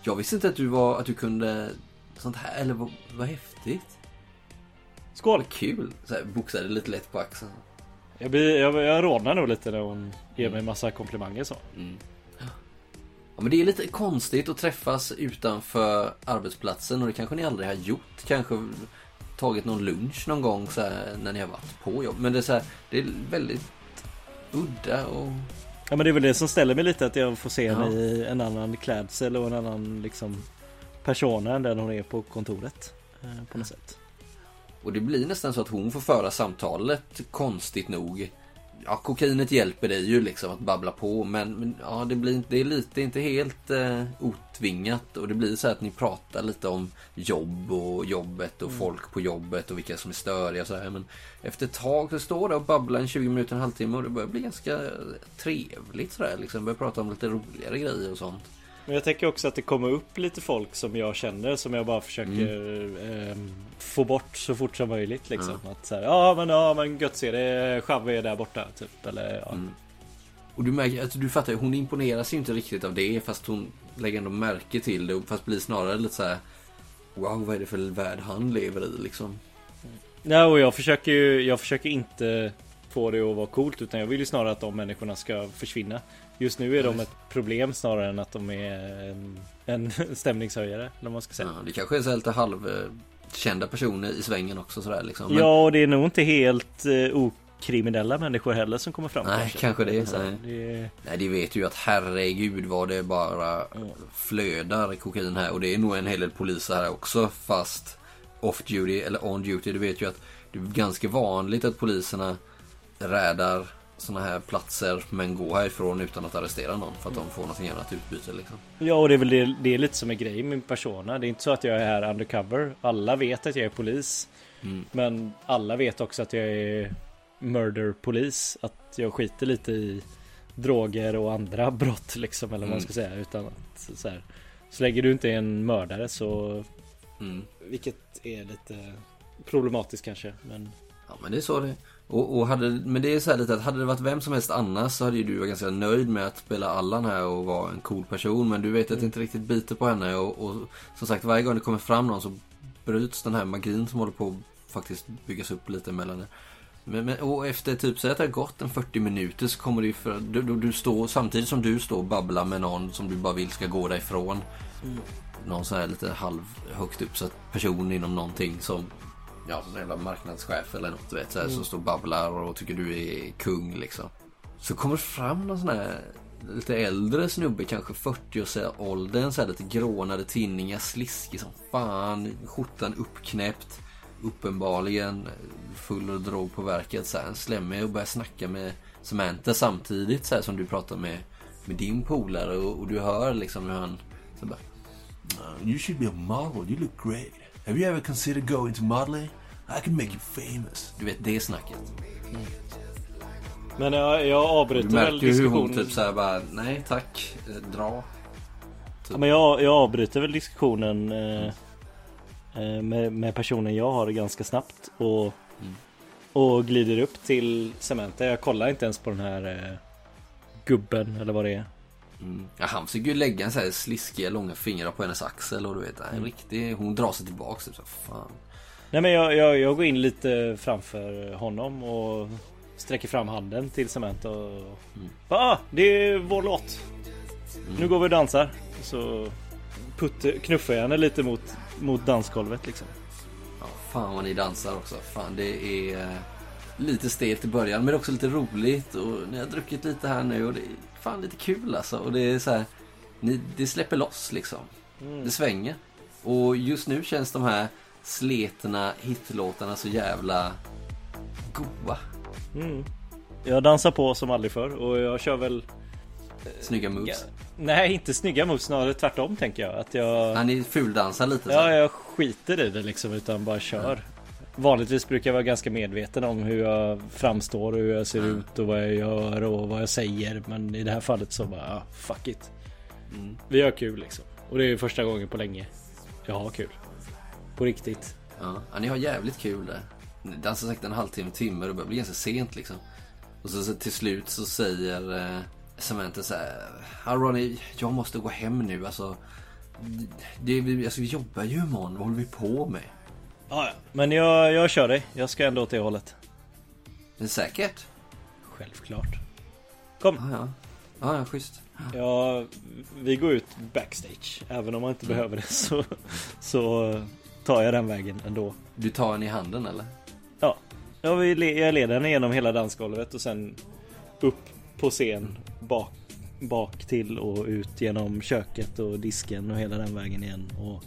A: jag visste inte att du var, att du kunde sånt här. Eller vad, vad häftigt.
B: skål!
A: Kul. Så här, boxade lite lätt på axeln.
B: Jag, blir, jag, jag rodnar nog lite när hon ger mig massa komplimanger så.
A: Mm. Ja, men det är lite konstigt att träffas utanför arbetsplatsen och det kanske ni aldrig har gjort. Kanske tagit någon lunch någon gång så här, när ni har varit på jobb. Men det är så här, det är väldigt udda och
B: Ja men det är väl det som ställer mig lite att jag får se henne
A: Ja.
B: i en annan klädsel och en annan liksom persona än den hon är på kontoret. eh, På något sätt.
A: Och det blir nästan så att hon får föra samtalet konstigt nog ja, kokainet hjälper dig ju liksom att babbla på. Men, men ja, det, blir, det är lite, inte helt eh, otvingat. Och det blir så att ni pratar lite om jobb och jobbet och folk på jobbet och vilka som är störiga och så här. Men efter ett tag så står det och babblar en 20 minuter, en halvtimme och det börjar bli ganska trevligt sådär. Liksom börjar prata om lite roligare grejer och sånt.
B: Men jag tänker också att det kommer upp lite folk som jag känner som jag bara försöker
A: Mm.
B: ehm, få bort så fort som möjligt liksom. Att så här, ja men ja men gött se det, Chavez är där borta typ. Eller ja.
A: Mm. Och du märker, alltså, du fattar hon imponeras ju inte riktigt av det fast hon lägger ändå märke till det. Fast blir snarare lite så här. Wow, vad är det för värld han lever i liksom?
B: Nej och jag försöker ju, jag försöker inte få det att vara coolt utan jag vill ju snarare att de människorna ska försvinna. Just nu är de ett problem snarare än att de är en, en stämningshöjare. Vad man ska säga.
A: Ja, det kanske är så lite halvkända personer i svängen också sådär liksom. Men,
B: Ja, och det är nog inte helt eh, okriminella människor heller som kommer fram.
A: Nej, kanske det,
B: Så,
A: nej.
B: det
A: Nej, de vet ju att herregud vad det bara flödar kokain här. Och det är nog en hel del poliser här också. Fast off duty eller on duty. Du vet ju att det är ganska vanligt att poliserna rädar sådana här platser men går härifrån utan att arrestera någon för att de får något annat utbyte liksom.
B: Ja, och det är väl det, det är lite som är grejen med persona. Det är inte så att jag är här undercover. Alla vet att jag är polis.
A: Mm.
B: Men alla vet också att jag är murderpolis. Att jag skiter lite i droger och andra brott liksom. Eller vad man
A: Mm.
B: ska säga. Utan att så här. Så länge du inte är en mördare så.
A: Mm.
B: Vilket är lite problematiskt kanske. Men
A: Ja men det är så det och, och hade, Men det är så här lite att hade det varit vem som helst annars så hade ju du varit ganska nöjd med att spela Allan här och vara en cool person. Men du vet att det inte riktigt biter på henne och, och som sagt varje gång det kommer fram någon så bryts den här magin som håller på att faktiskt byggas upp lite mellan er. Men, men, och efter typ, säg att det har gått en 40 minuter så kommer det ju för, du, du, du står, samtidigt som du står och babblar med någon som du bara vill ska gå därifrån. Någon så här lite halv högt uppsatt person inom någonting som Ja, en jävla marknadschef eller något du vet så här, som står och babblar och tycker du är kung liksom. Så kommer fram någon sån här lite äldre snubbe, kanske 40-årsåldern, så här lite grånade tinningar, sliskig som fan, skjortan uppknäppt. Uppenbarligen full och drog på verket så här, slemmig och börjar snacka med Samantha samtidigt så här som du pratar med, med din polare och, och du hör liksom hur han så bara "Uh, You should be a model, you look great. Have you ever considered going to modeling? I can make you famous. Du vet det snacket.
B: Men jag, jag
A: Du
B: avbryter väl
A: märker ju hur hon
B: diskussionen.
A: typ såhär bara, nej tack, eh, dra.
B: Ja, men jag, jag avbryter väl diskussionen eh, eh, med, med personen jag har ganska snabbt och,
A: Mm.
B: och glider upp till Cementa. Jag kollar inte ens på den här eh, gubben eller vad det är.
A: Mm. Ja, han försöker ju lägga en så här sliskiga långa fingrar på hennes axel och du vet, en riktig, hon drar sig tillbaks typ så här, fan.
B: Nej men jag, jag, jag går in lite framför honom och sträcker fram handen till Cementa och
A: Mm.
B: ah, det är vår låt. Nu går vi och dansar. Så putte, knuffar jag henne lite mot, mot dansgolvet liksom.
A: Ja, fan vad ni dansar också. Fan det är eh, lite stelt i början men det är också lite roligt och ni har druckit lite här nu och det är fan lite kul alltså. Och det är så här, ni, det släpper loss liksom. Det svänger. Och just nu känns de här sletna hitlåtarna så jävla goa.
B: Mm. Jag dansar på som aldrig förr och jag kör väl
A: Snygga moves.
B: Nej inte snygga moves snarare tvärtom tänker jag att jag
A: Han är fuldansar lite så.
B: Ja jag skiter i det liksom utan bara kör Vanligtvis brukar jag vara ganska medveten om hur jag framstår och hur jag ser ut och vad jag gör och vad jag säger Men i det här fallet så bara ah, fuck it
A: Mm.
B: Vi har kul liksom Och det är första gången på länge Jag har kul På riktigt
A: Ja, ja, ni har jävligt kul där. Ni dansar säkert en halvtimme, timme och det börjar bli ganska sent liksom. Och så, så till slut så säger eh, Samantha så här. "Ja, Ronny, jag måste gå hem nu alltså. Det, vi, alltså, vi jobbar ju imorgon, vad håller vi på med?
B: ja. Men jag, jag kör dig Jag ska ändå åt det hållet
A: Är det säkert?
B: Självklart Kom
A: Ja, ja. Ja, ja, schysst.
B: Ja, vi går ut backstage. Även om man inte behöver det så, så tar jag den vägen ändå.
A: Du tar en i handen eller?
B: Ja, jag, leder henne genom hela dansgolvet och sen upp på scen bak, bak till och ut genom köket och disken och hela den vägen igen. Och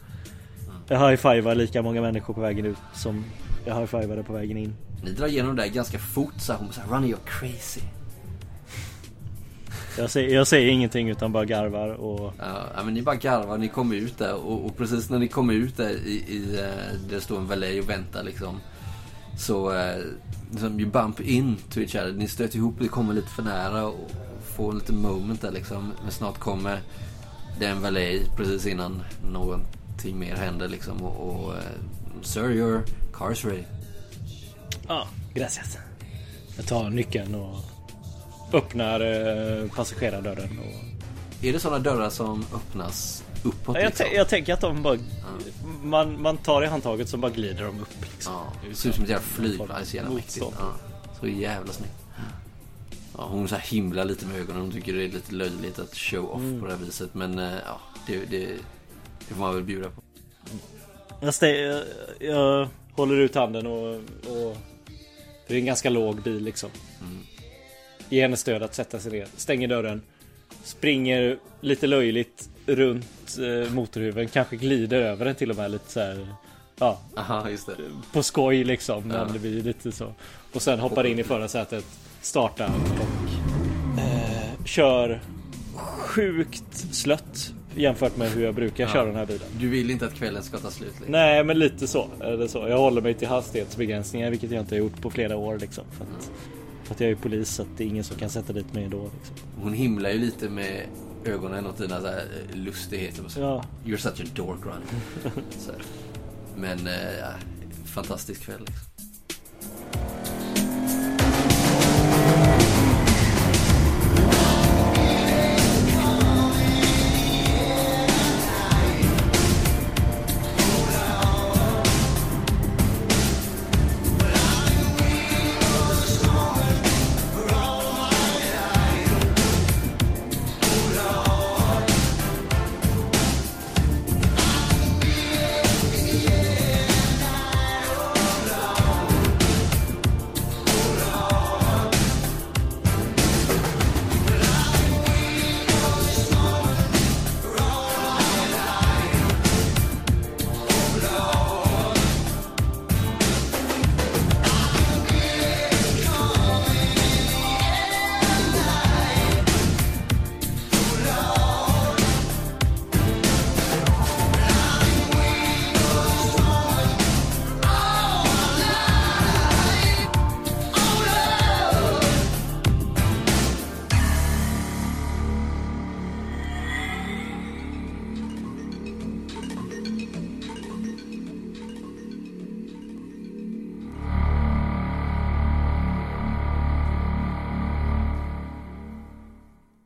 B: jag high-fivar lika många människor på vägen ut som Jag high-fivade på vägen in.
A: Ni drar igenom det där ganska fort så hon säger Ronny you're crazy.
B: Jag säger, jag säger ingenting utan bara garvar och...
A: Ja, men ni bara garvar, ni kommer ut där och, och precis när ni kommer ut där i, i eh, där det står en valet och väntar liksom. Så liksom, you bump in to each other. Ni stöter ihop, det kommer lite för nära och får en liten moment där liksom. Men snart kommer det en valet precis innan någonting mer händer liksom. Och, och eh, Sir, your car's ready.
B: Ja, gracias. Jag tar nyckeln och öppnar eh, passagerardörren. Och...
A: Är det sådana dörrar som öppnas uppåt
B: jag,
A: liksom?
B: jag tänker att de bara... Man, man tar i handtaget så bara glider de upp liksom.
A: Ja, det ser ut som ett jävla flygplan. Så jävla mäktigt. Ja, så jävla snyggt. Ja, hon så himlar lite med ögonen. Hon tycker det är lite löjligt att show off
B: Mm.
A: på det här viset. Men eh, ja, det, det, det får man väl bjuda på.
B: Jag, stä- jag håller ut handen och, och... Det är en ganska låg bil liksom.
A: Mm.
B: Ger henne stöd att sätta sig ner. Stänger dörren. Springer lite löjligt runt eh, motorhuven. Kanske glider över den till och med lite så här. Ja,
A: Aha, just det.
B: på skoj liksom. Men
A: Ja.
B: det blir lite så. Och sen hoppar in i förarsätet. Startar och eh, kör sjukt slött jämfört med hur jag brukar köra den här bilen.
A: Du vill inte att kvällen ska ta slut? Liksom.
B: Nej, men lite så. Eller så. Jag håller mig till hastighetsbegränsningar, vilket jag inte har gjort på flera år. Liksom, för, att, för att jag är polis, så att det är ingen som kan sätta dit mig då. Liksom.
A: Hon himlar ju lite med ögonen åt dina så här, eh, lustigheter. Så.
B: Ja.
A: You're such a dork, Ronny. Men, eh, ja, fantastisk kväll liksom.